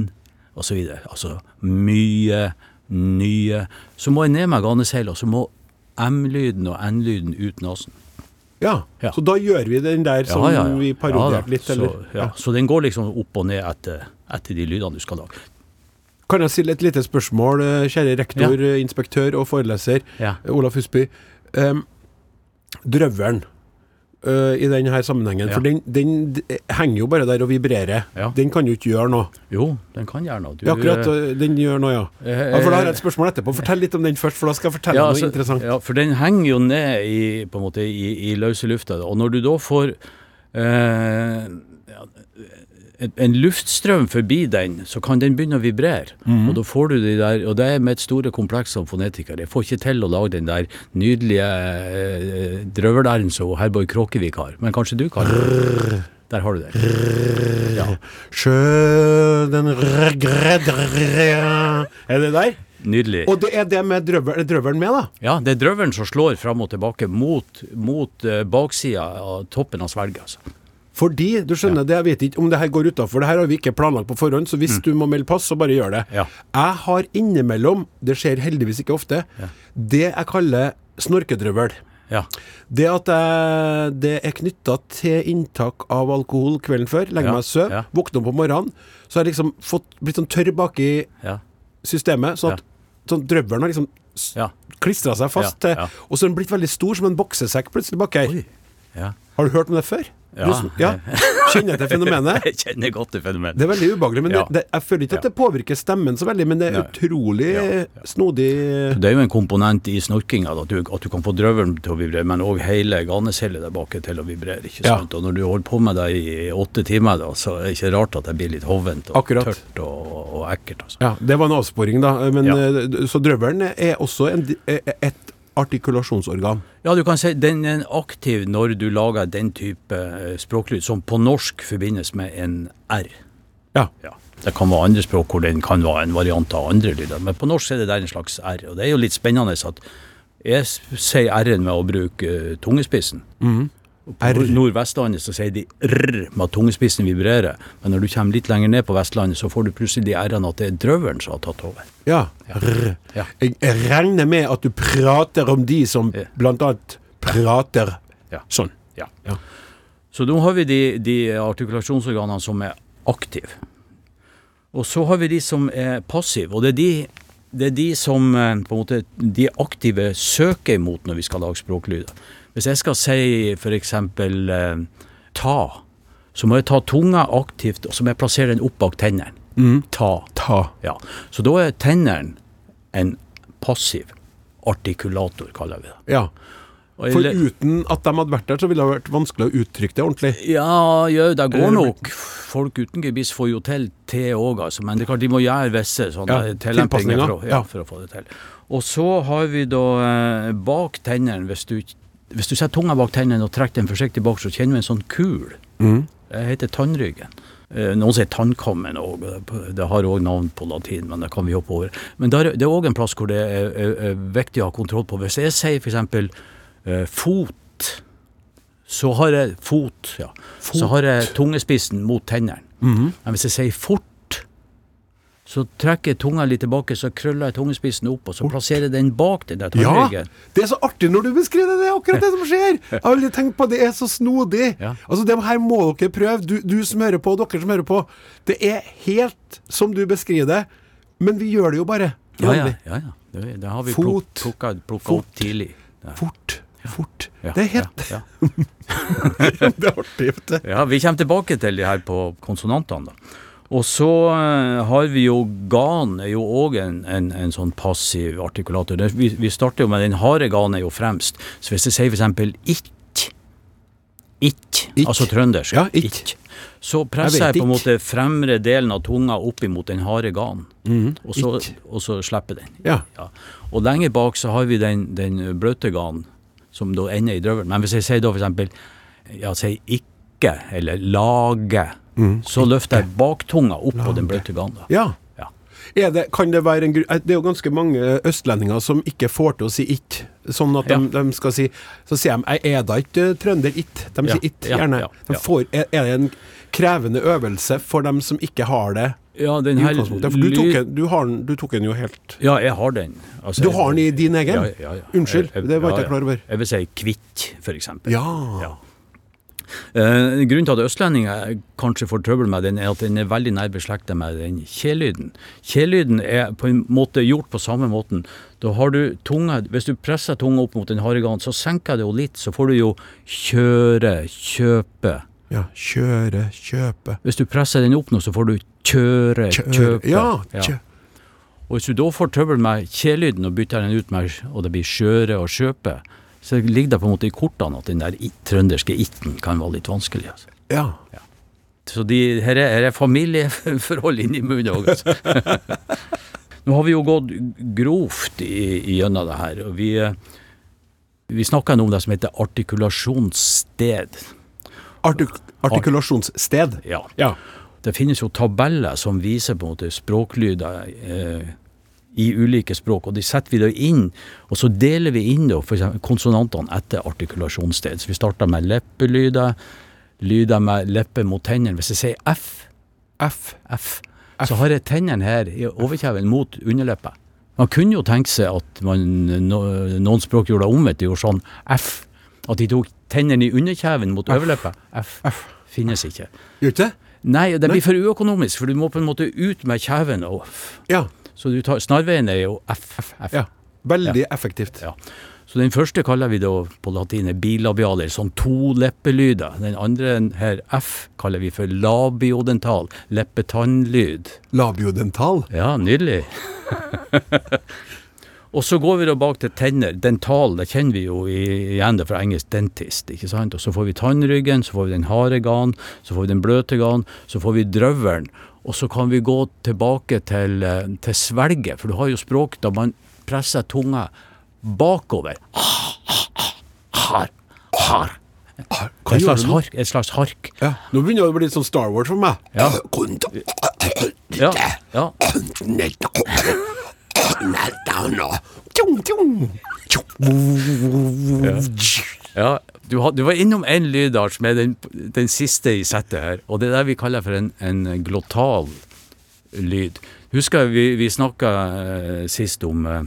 videre, altså mye, nye, så må jeg ned med ganeseilet, og så må M-lyden og N-lyden ut nesen.
Ja.
Ja.
Så da gjør vi den der som vi parodierte litt, eller?
Så, ja. så den går liksom opp og ned etter, etter de lydene du skal lage.
Kan jeg stille et lite spørsmål, eh, kjære rektor, eh, inspektør og foreleser
Ja.
Olaf Husby? Um, drøvelen eh, i denne sammenhengen,
Ja.
for den, den henger jo bare der og vibrerer.
Ja.
Den kan jo ikke gjøre noe.
Jo, den kan gjøre noe. Du,
Ja, akkurat,
eh,
eh, den gjør noe, ja.
eh,
ja. For da har jeg et spørsmål etterpå. Fortell litt om den først, for da skal jeg fortelle noe
så,
interessant.
Ja, for den henger jo ned i, på en måte, i, i løse lufta. Og når du da får uh, ja, en, luftstrøm forbi den, så kan den begynne å vibrere.
Mm.
Og da får du de der, og det er mitt store kompleks som fonetiker. Jeg får ikke til å lage den der nydelige eh, drøvelæren som Herborg Kråkevik har. Men kanskje du kan? Der har du det. Ja.
Sjø den regredrer Er det der?
Nydelig.
Og det er det med drøvel- drøvelen med, da?
Ja, det er drøvelen som slår fram og tilbake mot, mot uh, baksida av toppen av svelget. Altså.
Fordi, du skjønner, det jeg vet ikke om det her går utafor. Det her har vi ikke planlagt på forhånd, så hvis du må melde pass, så bare gjør det.
Mm. Ja.
Jeg har innimellom, det skjer heldigvis ikke ofte, det jeg kaller snorkedrøvel.
Ja.
Det at jeg, det er knytta til inntak av alkohol kvelden før, legger
Ja,
meg og sover,
ja.
våkner opp om morgenen, så har jeg liksom fått, blitt sånn tørr baki
Ja.
systemet, sånn at sånn drøvelen har liksom
Ja.
klistra seg fast
Ja,
til
ja.
Og så har den blitt veldig stor, som en boksesekk plutselig bak her.
Oi. Ja.
Har du hørt om det før?
Ja,
Du ja. kjenner til fenomenet.
Jeg kjenner godt til fenomenet.
Det er veldig ubehagelig, men
Ja.
det, jeg føler ikke at det påvirker stemmen så veldig, men det er
Nei.
utrolig snodig
Det er jo en komponent i snorkinga at, at du kan få drøvelen til å vibrere, men òg hele ganecellet der bak til å vibrere. ikke sant? Og når du holder på med det i åtte timer, da, så er det ikke rart at det blir litt hovent og
Akkurat.
tørt og, og ekkelt. altså.
Ja, det var en avsporing, da. Men, eh, Så drøvelen er også en, eh, et artikulasjonsorgan.
Ja, du kan si den er aktiv når du lager den type eh, språklyd som på norsk forbindes med en R.
Ja.
Ja. Det kan være andre språk hvor den kan være en variant av andre lyder, men på norsk er det der en slags R. Og det er jo litt spennende at jeg sier R-en med å bruke eh, tungespissen. Mm På
R.
Nordvestlandet så sier de R med at tungespissen vibrerer, men når du kommer litt lenger ned på Vestlandet, så får du plutselig de R-ene at det er drøvelen som har tatt over.
Ja. Rr.
Ja.
Jeg, regner med at du prater om de som blant annet prater
Ja.
sånn.
Ja.
Ja.
Så nå har vi de, de artikulasjonsorganene som er aktive. Og så har vi de som er passive. Og det er de, det er de som eh, på en måte, de aktive søker imot når vi skal lage språklyder. Hvis jeg skal si f.eks. Eh, ta, så må jeg ta tunga aktivt, og så må jeg plassere den opp bak tennene. Ta.
Ta.
Ja. Så da er tennene en passiv artikulator, kaller vi det.
Ja. For uten at de hadde vært der, så ville det vært vanskelig å uttrykke det ordentlig.
Ja, ja, det går nok. Folk uten gebiss får jo til te òg, altså. Men det er klart de må gjøre visse sånne
Ja, tilpasninger,
for, ja, for å få det til. Og så har vi da eh, bak tennene, hvis du, hvis du setter tunga bak tennene og trekker den forsiktig bak, så kjenner vi en sånn kul.
Mm.
Det heter tannryggen. Eh, Noen sier tannkammen òg. Det har òg navn på latin, men det kan vi hoppe over. Men der, det er òg en plass hvor det er, er, er viktig å ha kontroll på. Hvis jeg sier f.eks. Eh, fot, så har jeg fot, ja. Så har jeg tungespissen mot tennene.
Mhm.
Men hvis jeg sier fort, så trekker jeg tunga litt tilbake, så krøller jeg tungespissen opp, og så plasserer jeg den bak den der
Ja! Det er så artig når du beskriver det! Det er akkurat det som skjer! Jeg har aldri tenkt på det. Det er så snodig.
Ja.
Altså, det her må dere prøve. Du, du som hører på, dere som hører på. Det er helt som du beskriver det, men vi gjør det jo bare.
Ja, ja. Ja, ja. Det, det har vi plukka, opp tidlig. Ja.
Fort. Fort.
Ja,
Det er helt
ja, ja.
Det er artig, vet du.
Ja, vi kommer tilbake til de her på konsonantene. da. Og så eh, har vi jo gan, er jo òg en, en, en sånn passiv artikulator. Vi, vi starter jo med den harde gan er jo fremst. Så hvis jeg sier f.eks. eksempel ikk,
Ikk.
altså trøndersk,
Ja, ikk.
så presser
Jeg
jeg, på en måte fremre delen av tunga opp imot den harde gan, og, så,
ikk.
og så slipper den.
Ja.
Ja. Og lenger bak så har vi den, den bløte ganen, som da ender i drøvelen. Men hvis jeg sier da for eksempel, ja, sier ikke, eller lage, så løfter jeg baktunga opp på den bløte ganda.
ja.
Ja.
Det, kan det være en eh, Det er jo ganske mange østlendinger som ikke får til å si it. Sånn at de,
Ja.
de skal si Så sier de 'jeg er da ikke trønder it'. De sier it, gjerne. De får, er, er det en krevende øvelse for dem som ikke har det
Ja, den her
du tok, den- du, har du tok den jo helt
Ja, jeg har den. Altså,
Du har den i din egen?
Ja, ja, ja.
Unnskyld,
Jeg- jeg-
det var ikke jeg klar over.
Jeg vil si kvitt, for eksempel.
Ja.
Ja. Eh, grunnen til at østlendinger kanskje får trøbbel med den, er at den er veldig nær beslektet med den kjelyden. Kjelyden er på en måte gjort på samme måten. Da har du tunga, Hvis du presser tunga opp mot den harde ganen, så senker det jo litt, så får du jo kjøre, kjøpe.
ja. Kjøre, kjøpe
Hvis du presser den opp nå, så får du kjøre,
Kjøre.
kjøpe.
Ja, kjø.
Og hvis du da får trøbbel med kjelyden og bytter den ut med og det blir kjøre og kjøpe, så ligger det på en måte i kortene at den der trønderske itten kan være litt vanskelig. Altså.
Ja.
Så de, her, er, her er familieforhold inni munnen òg. Altså. Nå har vi jo gått grovt gjennom det her. og Vi, eh, vi snakka om det som heter artikulasjonssted.
Artik artikulasjonssted.
Ja.
Ja.
Det finnes jo tabeller som viser på en måte språklyder eh, i ulike språk, og de setter vi da inn, og så deler vi inn da, konsonantene etter artikulasjonssted. Så vi starter med leppelyder, lyder med leppe mot tennene. Hvis jeg sier F,
F.
F, så har jeg tennene her i overkjeven mot underleppa. Man kunne jo tenke seg at man, noen språk gjorde det omvendt, de gjorde sånn F. At de tok tennene i underkjeven mot overleppa. F.
F.
Finnes ikke.
Gjør ikke det?
Nei, det blir for uøkonomisk, for du må på en måte ut med kjeven. Og,
Ja.
Så du tar, snarveien er jo F,
ja. Veldig effektivt.
Ja. Så den første kaller vi da på latin bilabialer, sånn to leppelyder. Den andre her, F, kaller vi for labiodental, leppetannlyd.
Labiodental.
Ja, nydelig. og så går vi da bak til tenner. Dental, det kjenner vi jo igjen det fra engelsk dentist. ikke sant? Og så får vi tannryggen, så får vi den harde ganen, så får vi den bløte ganen, så får vi drøvelen. Og så kan vi gå tilbake til, eh, til svelget, for du har jo språk da man presser tunga bakover. Har, har. Et slags hark. Et slags hark.
Ja. Nå begynner det å bli litt sånn Star Wars for meg.
Ja. Ja, ja. Ja, du, had, du var innom en lydart som er den, den siste i settet her, og det er det vi kaller for en, en glottal lyd. Husker vi, vi snakka eh, sist om eh,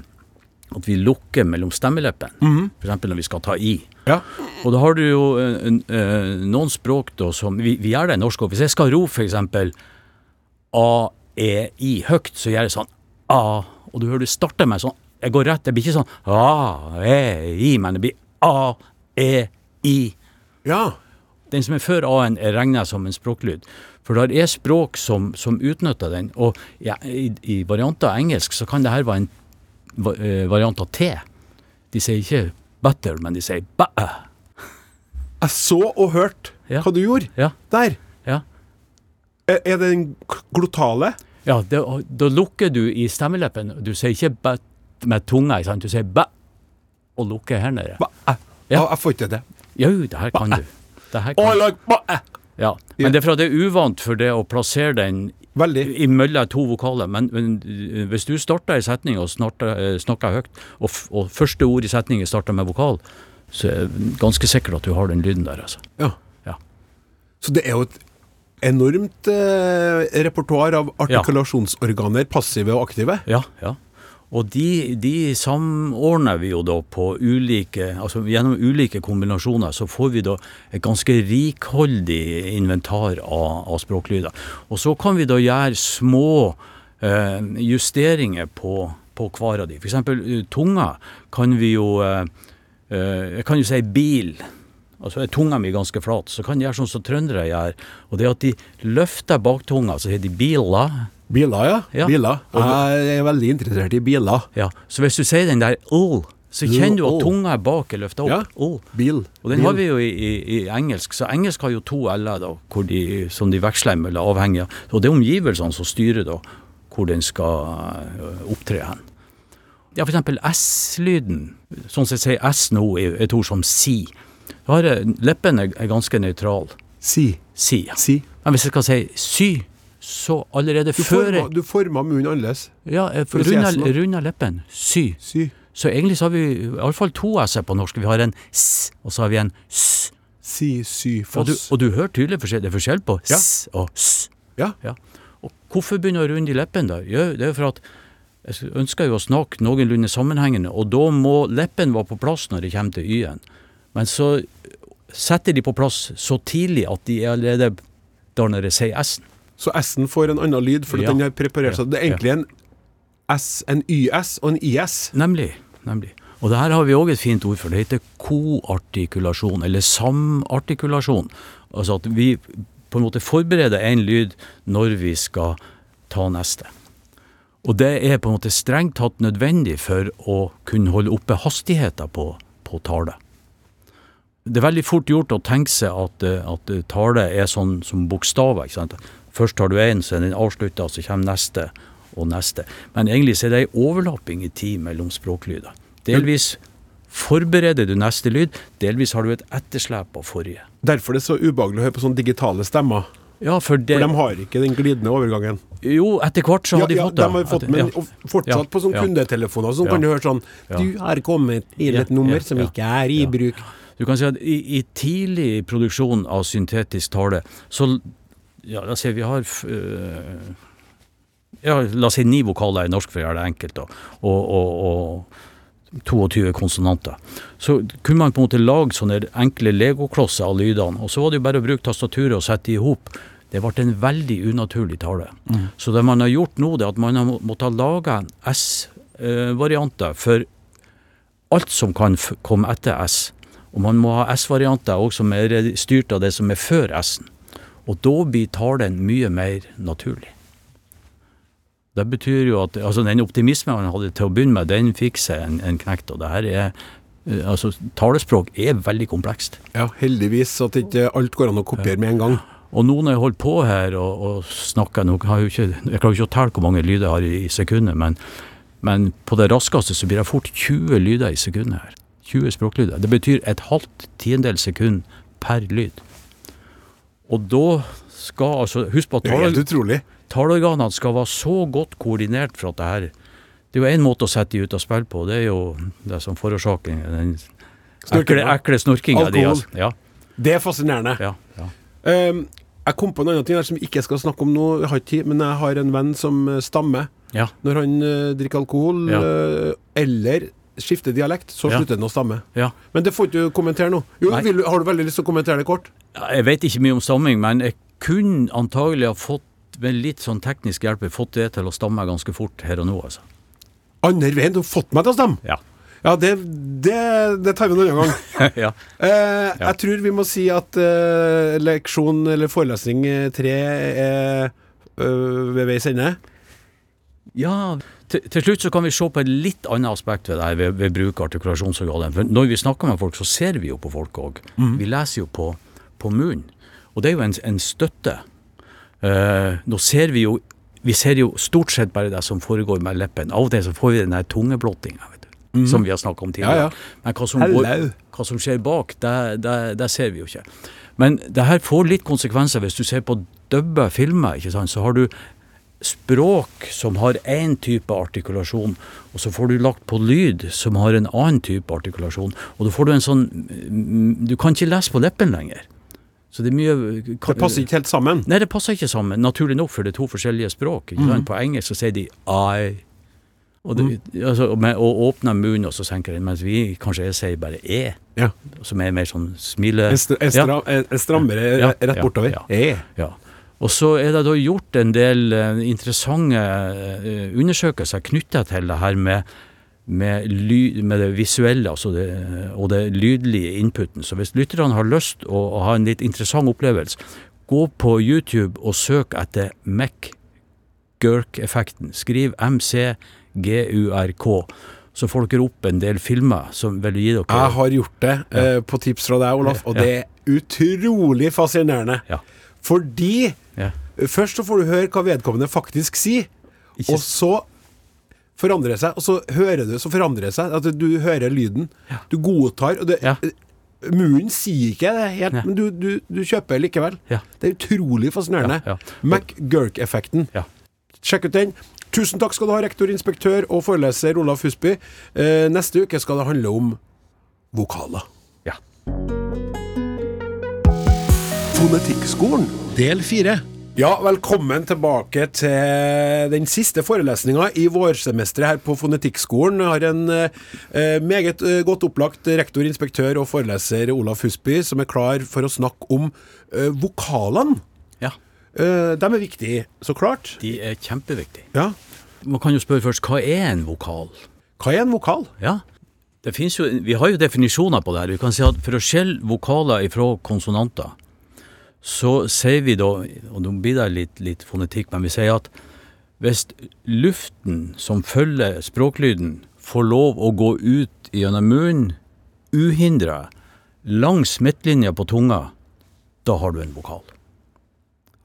at vi lukker mellom stemmeleppene,
mm
for eksempel når vi skal ta i.
Ja.
Og da har du jo en, en, eh, noen språk da som Vi, vi gjør det i norsk òg. Hvis jeg skal ro eksempel A-E-I høyt, så gjør jeg sånn A, og du hører det starter med sånn Jeg går rett, det blir ikke sånn A-E-I, men det blir A-E-I.
ja.
Den som er før A-en, er regna som en språklyd. For det er språk som, som utnytter den. Og ja, i, i varianter av engelsk så kan det her være en eh, variant av T. De sier ikke butter, men de sier bæ.
Jeg så og hørte
Ja.
hva du gjorde
Ja,
der.
ja.
Er, er det den glotale?
Ja, det, da lukker du i stemmeleppen. Du sier ikke bæ med tunga, sant? du sier bæ og lukker her nede.
Eh.
Ja.
Jeg får ikke det.
Jo, det her kan du. Det her kan.
eh.
Ja. Men det er for at det er uvant for det å plassere den
Veldig.
imellom to vokaler. Men, men eh, hvis du starter en setning og snakker, eh, snakker høyt, og, og første ord i setningen starter med vokal, så er det ganske sikkert at du har den lyden der, altså.
Ja.
Ja.
Så det er jo et enormt eh, repertoar av artikulasjonsorganer, passive og aktive.
Ja, ja. Og de, de samordner vi jo da på ulike Altså gjennom ulike kombinasjoner så får vi da et ganske rikholdig inventar av, av språklyder. Og så kan vi da gjøre små eh, justeringer på, på hver av de. Eksempel eh, tunga kan vi jo eh, eh, Jeg kan jo si bil. Altså er tunga mi ganske flat, så kan de gjøre sånn som trøndere gjør. Og det at de løfter baktunga, så heter de 'bila'.
Biler, ja.
Ja.
Biler. Jeg er veldig interessert i biler.
Ja, Så hvis du sier den der 'l', så kjenner du at tunga er bak er løfta opp. Ja,
Bil.
Og den
Bil.
har vi jo i, i, i engelsk, så engelsk har jo to l-er da, hvor de, som de veksler avhengig av. Og det er omgivelsene som styrer da hvor den skal opptre hen. Ja, for eksempel S-lyden. Sånn som jeg sier S nå er et ord som si. Da har jeg, leppen er, er ganske nøytral.
Si.
Si. ja.
Si.
Men hvis jeg skal si sy, så allerede
Du
før
forma, du forma munnen annerledes.
Ja,
å si
runda, runda leppen. Sy.
Sy.
Så egentlig så har vi iallfall to s-er på norsk. Vi har en s, og så har vi en s.
Si, sy,
Og du, og du hører tydelig forskjell, det er forskjell på
Ja.
s og s.
Ja.
Ja. Og hvorfor begynne å runde i leppen da? Jo, det er for at jeg ønsker jo å snakke noenlunde sammenhengende, og da må leppen være på plass når det kommer til y-en. Men så setter de på plass så tidlig at de er allerede da når jeg sier s-en.
Så S-en får en annen lyd, for
Ja.
den har preparert seg. Det er egentlig en S, en YS og en IS.
Nemlig. nemlig. Og det her har vi òg et fint ord for. Det heter koartikulasjon, eller samartikulasjon. Altså at vi på en måte forbereder en lyd når vi skal ta neste. Og det er på en måte strengt tatt nødvendig for å kunne holde oppe hastigheten på, på tale. Det er veldig fort gjort å tenke seg at, eh, at tale er sånn som bokstaver. ikke sant? Først tar du én, så er den avslutta, så kommer neste og neste. Men egentlig så er det ei overlapping i tid mellom språklyder. Delvis forbereder du neste lyd, delvis har du et etterslep av forrige.
Derfor er det så ubehagelig å høre på sånne digitale stemmer.
Ja, for det
For de har ikke den glidende overgangen.
Jo, etter hvert så har de fått det.
Ja, de har fått, men
ja.
fortsatt
Ja,
på sånne kundetelefoner så
Ja.
kan du høre sånn Du har kommet
inn
et nummer
ja,
som
ja.
ikke er i
Ja.
bruk.
Du kan si at i, i tidlig produksjon av syntetisk tale, så ja, la oss si vi har ja, la oss si ni vokaler i norsk, for å gjøre det enkelt, da, og, og, og 22 konsonanter. Så kunne man på en måte lage sånne enkle legoklosser av lydene, og så var det jo bare å bruke tastaturet og sette i hop. Det ble en veldig unaturlig tale. Så det man har gjort nå, det er at man har måttet lage S-varianter for alt som kan komme etter S. Og man må ha S-varianter òg som er styrt av det som er før S-en. Og da blir talen mye mer naturlig. Det betyr jo at altså den optimismen han hadde til å begynne med, den fikk seg en, en knekt. Og det her er eh, Altså, talespråk er veldig komplekst.
Ja, heldigvis at ikke alt går an å kopiere med en gang.
Og nå når jeg holder på her og, og snakker nå har Jeg ikke, jeg klarer ikke å telle hvor mange lyder jeg har i, i sekundet, men, men på det raskeste så blir det fort 20 lyder i sekundet her. 20 språklyder. Det betyr et halvt tiendedels sekund per lyd. Og da skal altså Husk på at
Det
tallorganene skal være så godt koordinert for at det her Det er jo én måte å sette de ut av spill på, det er jo det som forårsaker den ekle, ekle snorkinga di.
Alkohol.
Altså. Ja,
Det er fascinerende.
ja, ja.
Um, jeg kom på en annen ting her som vi ikke skal snakke om nå, jeg har ikke tid, men jeg har en venn som eh, stammer.
ja.
Når han uh, drikker alkohol eh, eller skifter dialekt, så
Ja.
slutter den å stamme.
ja.
Men det får ikke du kommentere nå. Jo, vil, har du veldig lyst til å kommentere det kort?
Ja, Jeg vet ikke mye om stamming, men jeg kunne antagelig ha fått med litt sånn teknisk hjelp fått det til å stamme ganske fort her og nå, altså.
Andre veien, du har fått meg til å stamme?
Ja.
Ja, det, det, det tar vi en annen gang.
ja.
Eh, Jeg tror vi må si at eh, leksjon eller forelesning eh, tre er eh, ved veis ende.
Ja til, til slutt så kan vi se på et litt annet aspekt ved det her ved, ved bruk av artikulasjonsorganet. For når vi snakker med folk, så ser vi jo på folk òg. Vi leser jo på, på munnen. Og det er jo en, en støtte. Uh, nå ser vi jo vi ser jo stort sett bare det som foregår med leppen. Av og til så får vi den der tungeblottinga, du. Som vi har snakka om tidligere.
Ja, ja.
Men hva som, går, hva som skjer bak, det, det, det ser vi jo ikke. Men det her får litt konsekvenser hvis du ser på dubba filmer. ikke sant? Så har du språk som har én type artikulasjon, og så får du lagt på lyd som har en annen type artikulasjon. Og da får du en sånn mm, Du kan ikke lese på leppen lenger. Så det er mye
Det passer ikke helt sammen.
Nei, det passer ikke sammen. Naturlig nok, for det er to forskjellige språk. Ikke sant? På engelsk så sier de I. Og, det, altså, med, og åpner munnen, og så senker den, mens vi kanskje sier bare E,
Ja.
som er mer sånn smile...
En, st en, stra en en strammere eh,
Ja,
rett
ja,
bortover.
ja.
E.
Ja. Og så er det da gjort en del eh, interessante eh, undersøkelser knytta til det her med, med, ly, med det visuelle altså det, og det lydlige inputen. Så hvis lytterne har lyst å, å ha en litt interessant opplevelse, gå på YouTube og søk etter McGurk-effekten. Skriv MCGURK. Så får dere opp en del filmer som vil gi dere
Jeg har gjort det eh, på tips fra deg, Olaf, og
Ja.
det er utrolig fascinerende.
Ja.
Fordi
Ja.
først så får du høre hva vedkommende faktisk sier,
Ikke
og så forandrer det seg, og så hører du, så forandrer det seg. At du hører lyden. Du godtar. Og det,
Ja.
Munnen sier ikke det helt,
Ja.
men du, du, du kjøper likevel.
Ja.
Det er utrolig fascinerende.
Ja, ja.
McGurk-effekten.
Ja.
Sjekk ut den. Tusen takk skal du ha, rektor, inspektør og foreleser Olaf Husby. Eh, neste uke skal det handle om vokaler.
Ja.
Fonetikkskolen. Del fire. Ja, velkommen tilbake til den siste forelesninga i vårsemesteret her på Fonetikkskolen. Jeg har en eh, meget eh, godt opplagt rektor, inspektør og foreleser Olaf Husby som er klar for å snakke om eh, vokalene.
ja.
Eh, de er viktige, så klart.
De er kjempeviktige.
Ja.
Man kan jo spørre først, hva er en vokal?
Hva er en vokal?
Ja, det jo, vi har jo definisjoner på det her. Vi kan si at for å skjelle vokaler ifra konsonanter, så sier vi da, og nå blir det litt, litt fonetikk, men vi sier at hvis luften som følger språklyden får lov å gå ut gjennom munnen uhindra langs midtlinja på tunga, da har du en vokal.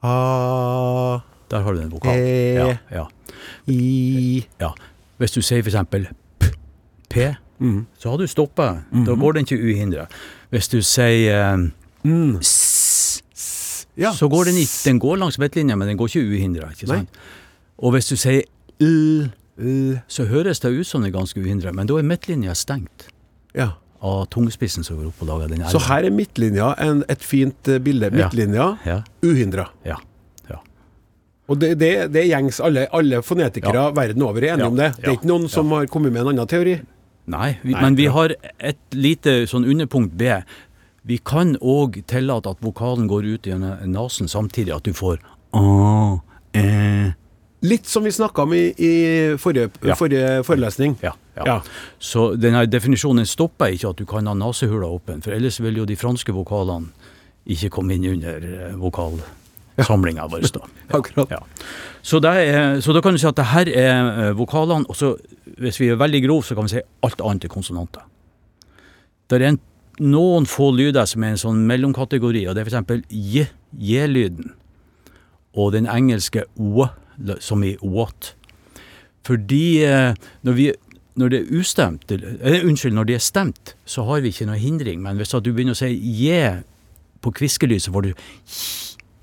A,
Der har du en vokal.
E.
Ja, ja.
I
Ja, hvis du sier for eksempel p, p så har du stoppa. Da går den ikke uhindra. Hvis du sier eh, s,
Ja.
så går den ikke. Den går langs midtlinja, men den går ikke uhindra. Og hvis du sier l,
L.
så høres det ut som det er ganske uhindra, men da er midtlinja stengt
Ja.
av tungspissen som går opp og lager den
Så her er midtlinja en, et fint eh, bilde.
Ja.
Midtlinja,
Ja,
uhindra.
ja, ja.
Og det, det, det gjengs. Alle, alle fonetikere
Ja.
verden over er enige
Ja.
om det. Det er ikke noen som har kommet med en annen teori.
Nei, vi,
Nei,
men vi har et lite sånn underpunkt B. Vi kan òg tillate at vokalen går ut gjennom nesen samtidig, at du får a, e,
Litt som vi snakka om i, i forrige,
Ja.
forrige forelesning.
Ja, ja.
Ja.
Så denne definisjonen stopper ikke at du kan ha nesehula åpen, for ellers vil jo de franske vokalene ikke komme inn under eh, vokalsamlinga vår. da.
Akkurat.
Ja. Så, er, så da kan du si at det her er eh, vokalene, og så hvis vi er veldig grove, så kan vi si alt annet er konsonanter. Det er en, noen få lyder som er en sånn mellomkategori, og det er f.eks. j, j-lyden, og den engelske w, som i what. Fordi eh, når, vi, når det er ustemt, eller, eh, unnskyld, når det er stemt, så har vi ikke noe hindring, men hvis du begynner å si j på kviskelyd, så får du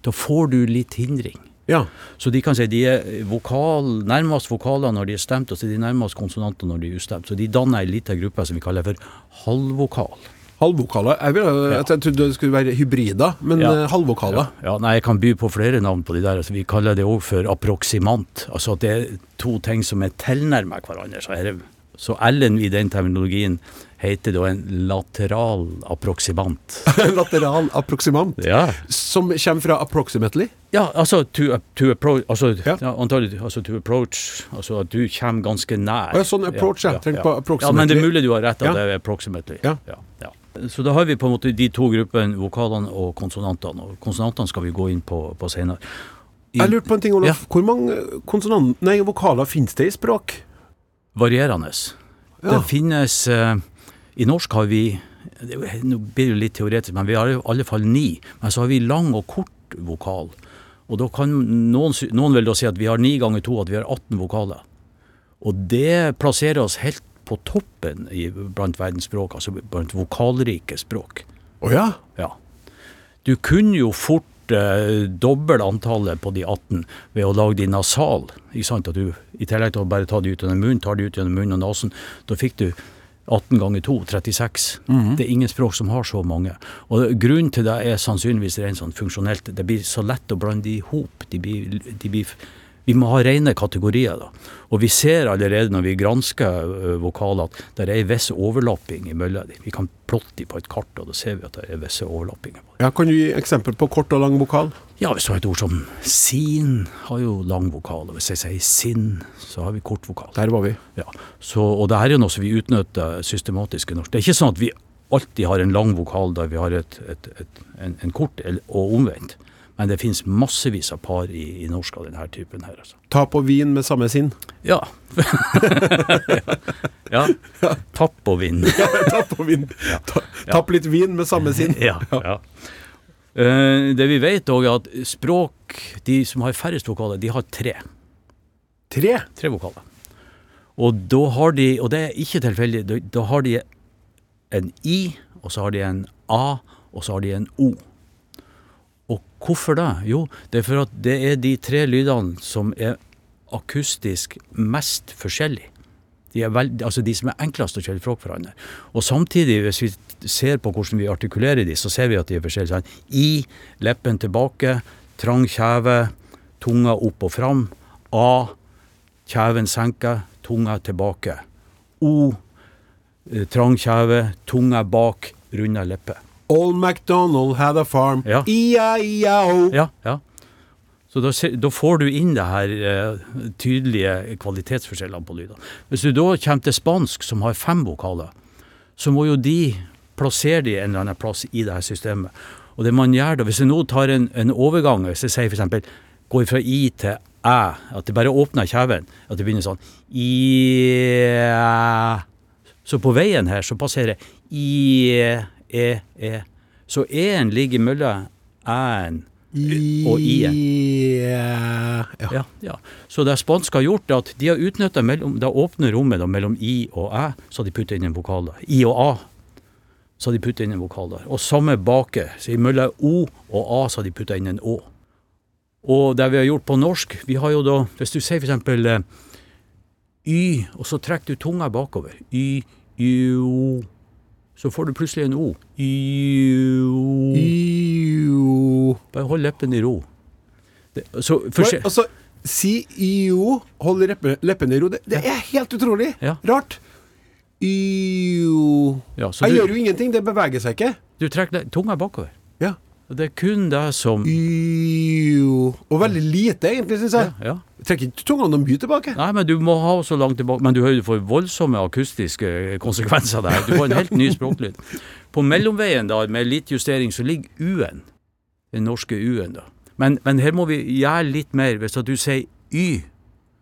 da får du litt hindring.
Ja.
Så de kan si de er vokal, nærmest vokaler når de er stemt, og så er de nærmest konsonanter når de er ustemt. Så de danner ei lita gruppe som vi kaller for halvvokal.
Halvvokaler. Jeg, ville,
Ja.
trodde det skulle være hybrider, men
Ja.
eh, halvvokaler.
Ja, nei, jeg kan by på flere navn på de der. Altså, vi kaller det òg for approksimant. Altså at det er to ting som er tilnærmet hverandre. Så, er så L-en i den terminologien heter da en lateral approksimant.
Lateral approksimant.
Ja.
Som kommer fra approximately.
Ja, altså to, to approach altså,
Ja.
ja. antagelig, altså to approach Altså at du kommer ganske nær.
Ja, sånn approach, ja. Tenk på
Ja, men det er mulig du har rett, at
Ja.
det er approximately.
Ja.
Ja, ja. Så da har vi på en måte de to gruppene, vokalene og konsonantene. Og konsonantene skal vi gå inn på, på senere. I,
Jeg lurte på en ting, Olaf.
Ja.
Hvor mange konsonant... Nei, vokaler finnes det i språk?
varierende.
Ja.
Det finnes eh, I norsk har vi Nå blir det litt teoretisk, men vi har i alle fall ni. Men så har vi lang og kort vokal. Og da kan noen, noen vil da si at vi har ni ganger to, at vi har 18 vokaler. Og det plasserer oss helt på toppen i, blant verdens språk, altså blant vokalrike språk.
Å ja?
Ja. Du kunne jo fort eh, doble antallet på de 18 ved å lage de nasal. Ikke sant? At du, I tillegg til å bare ta de ut gjennom munnen, tar de ut gjennom munnen og nesen. Da fikk du 18 ganger 2, 36. Det er ingen språk som har så mange. Og Grunnen til det er sannsynligvis rent sånn funksjonelt. Det blir så lett å blande de i hop. De blir, de blir, vi må ha rene kategorier. da. Og vi ser allerede når vi gransker ø, vokaler at det er en viss overlapping imellom dem. Vi kan plotte dem på et kart, og da ser vi at det er visse overlappinger.
ja. Kan du gi eksempel på kort og lang vokal?
Ja, hvis du har et ord som sin, har jo lang vokal. Og hvis jeg sier sinn, så har vi kort vokal.
Der var vi.
Ja, så, og det her er noe som vi utnytter systematisk i norsk. Det er ikke sånn at vi alltid har en lang vokal der vi har et, et, et, en, en kort, og omvendt. Men det finnes massevis av par i, i norsk av denne typen her. Altså.
Tap og vin med samme sinn.
Ja. ja. Tapp og vinn.
Tapp og vin. Ta, tapp litt vin med samme sinn.
ja, ja. Eh, det vi vet òg, er at språk, de som har færrest vokaler, de har tre.
Tre.
Tre vokaler. Og da har de, og det er ikke tilfeldig, da, da har de en I, og så har de en A, og så har de en O. Hvorfor det? Jo, det er for at det er de tre lydene som er akustisk mest forskjellige. De, veld, altså de som er enklest å skille fra hverandre. Og samtidig, hvis vi ser på hvordan vi artikulerer de, så ser vi at de er forskjellige. Sånn. I, leppen tilbake, trang kjeve, tunga opp og fram. A, kjeven senker, tunga tilbake. O, eh, trang kjeve, tunga bak, runda leppe.
Old MacDonald had a farm.
Ja.
E-i-e-o.
Ja, ja. Så da, da får du inn det her eh, tydelige kvalitetsforskjellene på lydene. Hvis du da kommer til spansk, som har fem vokaler, så må jo de plassere de en eller annen plass i det her systemet. Og det man gjør da, Hvis jeg nå tar en, en overgang, hvis jeg sier f.eks. går fra i til æ, at det bare åpner kjeven, at det begynner sånn i Så på veien her så passerer i, e, e. Så e-en ligger mellom æ-en og i-en.
Yeah. ja.
Ja, ja. Så det spanske har gjort, er at de har utnytta det åpne rommet da, mellom i og æ, så har de putta inn en vokal der. I og a, så har de putta inn en vokal der. Og samme bake. Så mellom o og a, så har de putta inn en å. Og det vi har gjort på norsk, vi har jo da Hvis du sier for eksempel eh, y, og så trekker du tunga bakover. Y, y, o. Så får du plutselig en o.
Iu.
Bare hold leppen i ro. Det, så, for,
Nei, Altså, si iu, hold leppe, leppene i ro. Det, det er helt utrolig.
Ja.
Rart. Iu
ja, så
Jeg
du,
gjør jo ingenting, det beveger seg ikke.
du trekker tunga bakover.
Ja.
Det er kun det som
Jo Og veldig lite, egentlig, syns jeg.
ja.
Trekker ikke tunga noe mye tilbake.
Nei, men du må ha så langt tilbake Men du hører du får voldsomme akustiske konsekvenser der. Du får en helt ny språklyd. På mellomveien da, med litt justering, så ligger U-en. Den norske U-en, da. Men, men her må vi gjøre litt mer. Hvis du sier Y,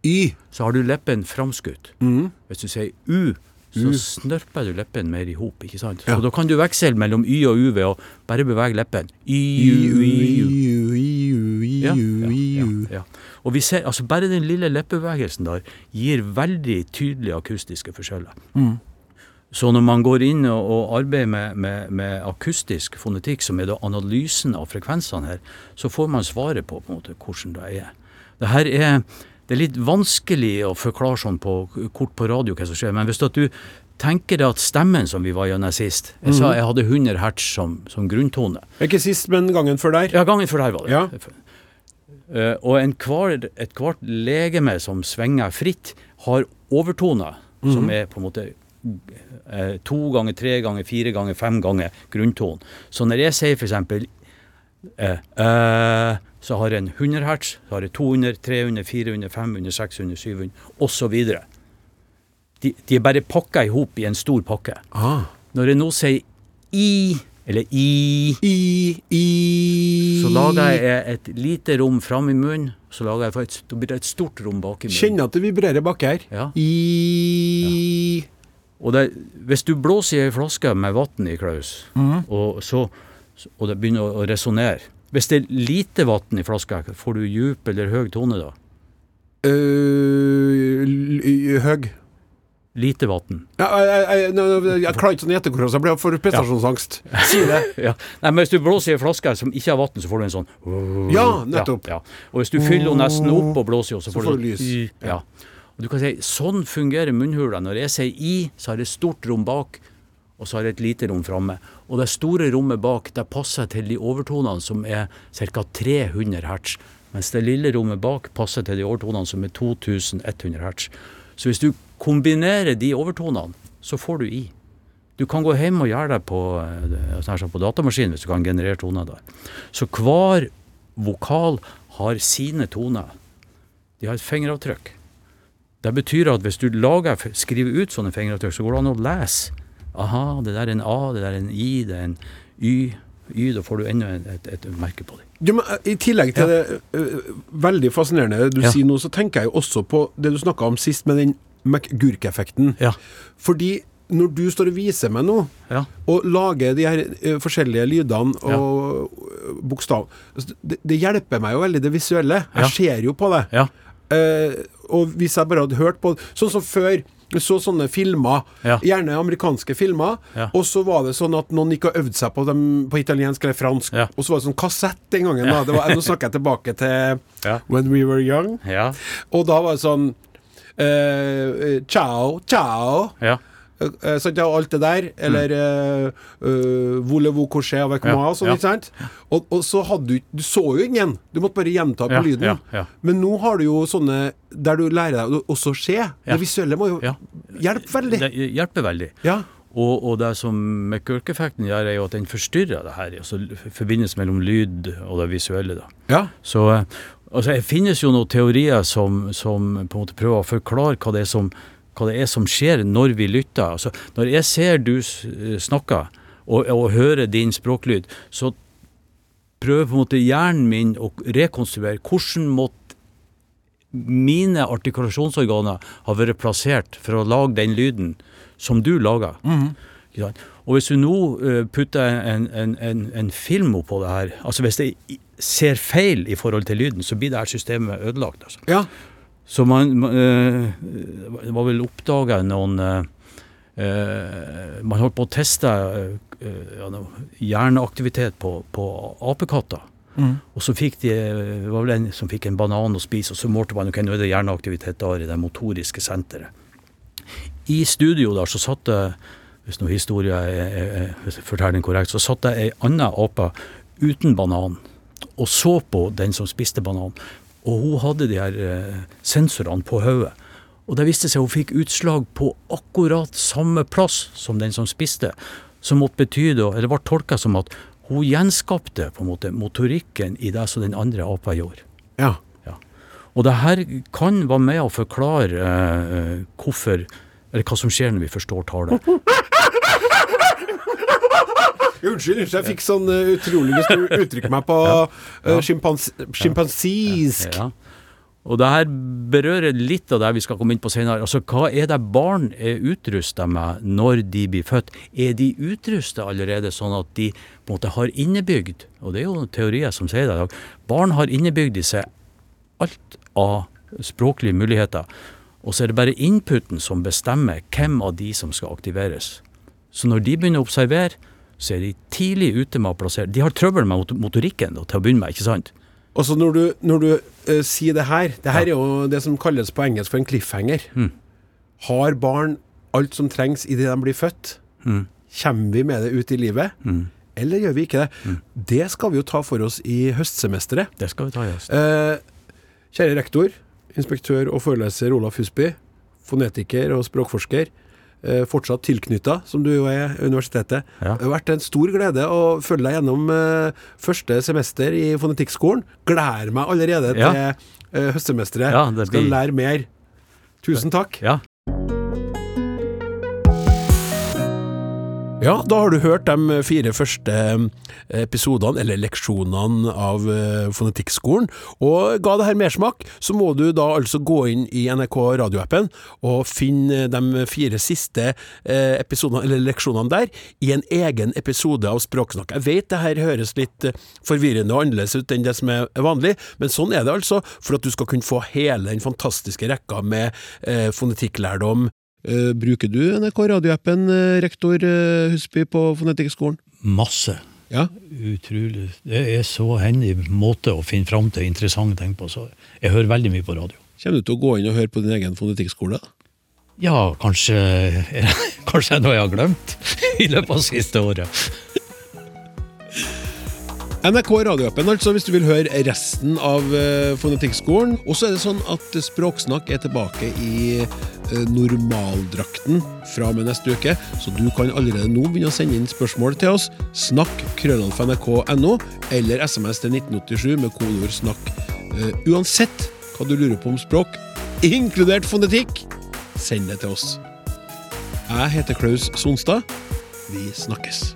Y.
så har du leppen framskutt.
Mm.
Hvis du sier U, så snørper du leppen mer i hop, ikke sant?
Ja.
Så da kan du veksle mellom Y og U ved å bare bevege leppen. Y, U, Y, U. Ja, ja, ja, ja. Og vi ser, altså Bare den lille leppebevegelsen der gir veldig tydelige akustiske forskjeller. Så når man går inn og, og arbeider med, med, med akustisk fonetikk, som er da analysen av frekvensene her, så får man svaret på, på en måte, hvordan det er. Det her er, det er litt vanskelig å forklare sånn på kort på radio hva som skjer, men hvis du tenker deg at stemmen som vi var gjennom sist Jeg sa jeg hadde 100 hertz som, som grunntone.
Ikke sist, men gangen før der.
Ja, gangen før der var det.
Ja.
Uh, og kvar, et hvert legeme som svinger fritt, har overtoner, som er på en måte eh, to ganger, tre ganger, fire ganger, fem ganger grunntonen. Så når jeg sier f.eks. Eh, eh, så har jeg en 100 hertz, så har jeg 200, 300, 400, 500, 600, 700 osv. De, de er bare pakka i hop i en stor pakke.
Ah.
Når jeg nå sier i, eller i
I, I
så lager jeg et lite rom fram i munnen, så lager jeg et, blir det et stort rom bak i munnen.
Kjenner at det vibrerer bak her.
Ja.
I
Og det, hvis du blåser i ei flaske med vann i, Klaus,
mm.
og, så, og det begynner å, resonnere Hvis det er lite vann i flaska, får du djup eller høy tone da?
Uh, høy. Høg.
Lite vann.
Ja, jeg, klarer ikke sånn hvordan jeg blir for prestasjonsangst. Si det.
Ja. Nei, men hvis du blåser i ei flaske som ikke har vann, så får du en sånn
Ja, nettopp.
Ja, ja. Og hvis du fyller henne nesten opp og blåser i, så,
Så
får du
du lys.
Ja. Og du kan si, Sånn fungerer munnhula. Når jeg sier i, så har jeg stort rom bak, og så har jeg et lite rom framme. Og det store rommet bak det passer til de overtonene som er ca. 300 hertz. Mens det lille rommet bak passer til de overtonene som er 2100 hertz. Så hvis du kombinerer de overtonene, så får du i. Du kan gå hjem og gjøre det på, eh, sånn på datamaskinen hvis du kan generere toner der. Så hver vokal har sine toner. De har et fingeravtrykk. Det betyr at hvis du lager, skriver ut sånne fingeravtrykk, så går det an å lese. Aha, det der er en A, det der er en I, det er en Y. Y, Da får du enda et, et, merke på det.
Du, men, I tillegg til det uh, veldig fascinerende du
Ja.
sier nå, så tenker jeg jo også på det du snakka om sist med den McGurk-effekten.
Ja.
Fordi når du står og viser meg nå,
Ja.
og lager de her uh, forskjellige lydene og ja. bokstav altså, det, det hjelper meg jo veldig, det visuelle. Jeg
Ja.
ser jo på det.
Ja.
Eh, og hvis jeg bare hadde hørt på Sånn som før. Så sånne filmer,
Ja.
gjerne amerikanske filmer,
Ja.
og så var det sånn at noen gikk og øvde seg på dem på italiensk eller fransk,
Ja.
og så var det sånn kassett den gangen. da det var, Nå snakker jeg tilbake til. When We Were Young,
Ja.
og da var det sånn eh, Ciao, ciao. Eh, eh, sant, ja, alt det der. Eller mm. uh, Voulez-vous coucher avec
Ja,
moi? Sånn, ikke sant? Og, og så hadde du Du så jo ingen. Du måtte bare gjenta på lyden. Men nå har du jo sånne der du lærer deg å også se. Det visuelle må jo hjelpe veldig.
Det hjelper veldig.
Ja.
Og, og det som McGurk-effekten gjør, er jo at den forstyrrer det her. Altså forbindelsen mellom lyd og det visuelle. da.
ja.
Så eh, altså, det finnes jo noen teorier som, som på en måte prøver å forklare hva det er som, hva det er som skjer når vi lytter. Altså, når jeg ser du eh, snakker og, og hører din språklyd, så prøver på en måte hjernen min å rekonstruere hvordan måtte mine artikulasjonsorganer ha vært plassert for å lage den lyden som du lager. Mm -hmm. Og hvis du nå eh, putter en, en, en, en film oppå det her, altså hvis det ser feil i forhold til lyden, så blir det her systemet ødelagt. Altså.
ja.
Så man, eh, det var vel oppdaga noen eh, Man holdt på å teste eh, hjerneaktivitet på, på apekatter. Og så fikk de, det var vel en som fikk en banan å spise, og så målte man ok, nå er det hjerneaktivitet der i det motoriske senteret. I studio der så satt det, hvis noe historie er, forteller den korrekt, så satt det ei anna ape uten banan og så på den som spiste banan. Og hun hadde de her eh, sensorene på hodet. Og det viste seg hun fikk utslag på akkurat samme plass som den som spiste. Som måtte betyde, eller ble tolka som at hun gjenskapte på en måte motorikken i det som den andre apa gjorde.
Ja.
Og det her kan være med å forklare eh, hvorfor Eller hva som skjer når vi forstår tale.
Unnskyld, unnskyld, jeg fikk sånn uh, utrolig lyst til å uttrykke meg på uh, sjimpans sjimpansisk.
Ja. Og det her berører litt av det vi skal komme inn på senere. Altså, Hva er det barn er utrusta med når de blir født? Er de utrusta allerede sånn at de på en måte har innebygd, og det er jo teorier som sier det i dag, barn har innebygd i seg alt av språklige muligheter. Og så er det bare inputen som bestemmer hvem av de som skal aktiveres. Så når de begynner å observere, så er de tidlig ute med å plassere De har trøbbel med motorikken til å begynne med, ikke sant?
Og så når du, når du uh, sier det her Det her er jo det som kalles på engelsk for en cliffhanger.
Mm.
Har barn alt som trengs idet de blir født?
Mm.
Kommer vi med det ut i livet? Eller gjør vi ikke det?
Mm.
Det skal vi jo ta for oss i høstsemesteret.
Det skal vi ta i høst.
Eh, kjære rektor, inspektør og foreleser Olaf Husby, fonetiker og språkforsker, fortsatt tilknytta, som du jo er, universitetet.
Ja.
Det har vært en stor glede å følge deg gjennom eh, første semester i fonetikkskolen. Gleder meg allerede
Ja.
til eh, høstsemesteret.
Ja, blir...
Skal lære mer. Tusen takk.
Ja.
Ja, da har du hørt de fire første eh, episodene, eller leksjonene av eh, fonetikkskolen. Og ga det her mersmak, så må du da altså gå inn i NRK radioappen og finne de fire siste eh, episodene, eller leksjonene der, i en egen episode av Språksnakk. Jeg vet det her høres litt eh, forvirrende og annerledes ut enn det som er vanlig, men sånn er det altså, for at du skal kunne få hele den fantastiske rekka med eh, fonetikklærdom Eh, bruker du NRK radioappen, uh, rektor uh, Husby på Fonetikkskolen?
Masse.
Ja.
Utrolig. Det er så hendig måte å finne fram til interessante ting på. Så jeg hører veldig mye på radio.
Kommer du til å gå inn og høre på din egen fonetikkskole?
Ja, kanskje, kanskje det er noe jeg har glemt i løpet av siste året.
NRK radioappen, altså, hvis du vil høre resten av uh, Fonetikkskolen. Og så er det sånn at Språksnakk er tilbake i uh, normaldrakten fra og med neste uke. Så du kan allerede nå begynne å sende inn spørsmål til oss. Snakk krøllalfa nrk.no, eller SMS til 1987 med kodeord 'snakk'. Uh, uansett hva du lurer på om språk, inkludert fonetikk, send det til oss. Jeg heter Klaus Sonstad. Vi snakkes.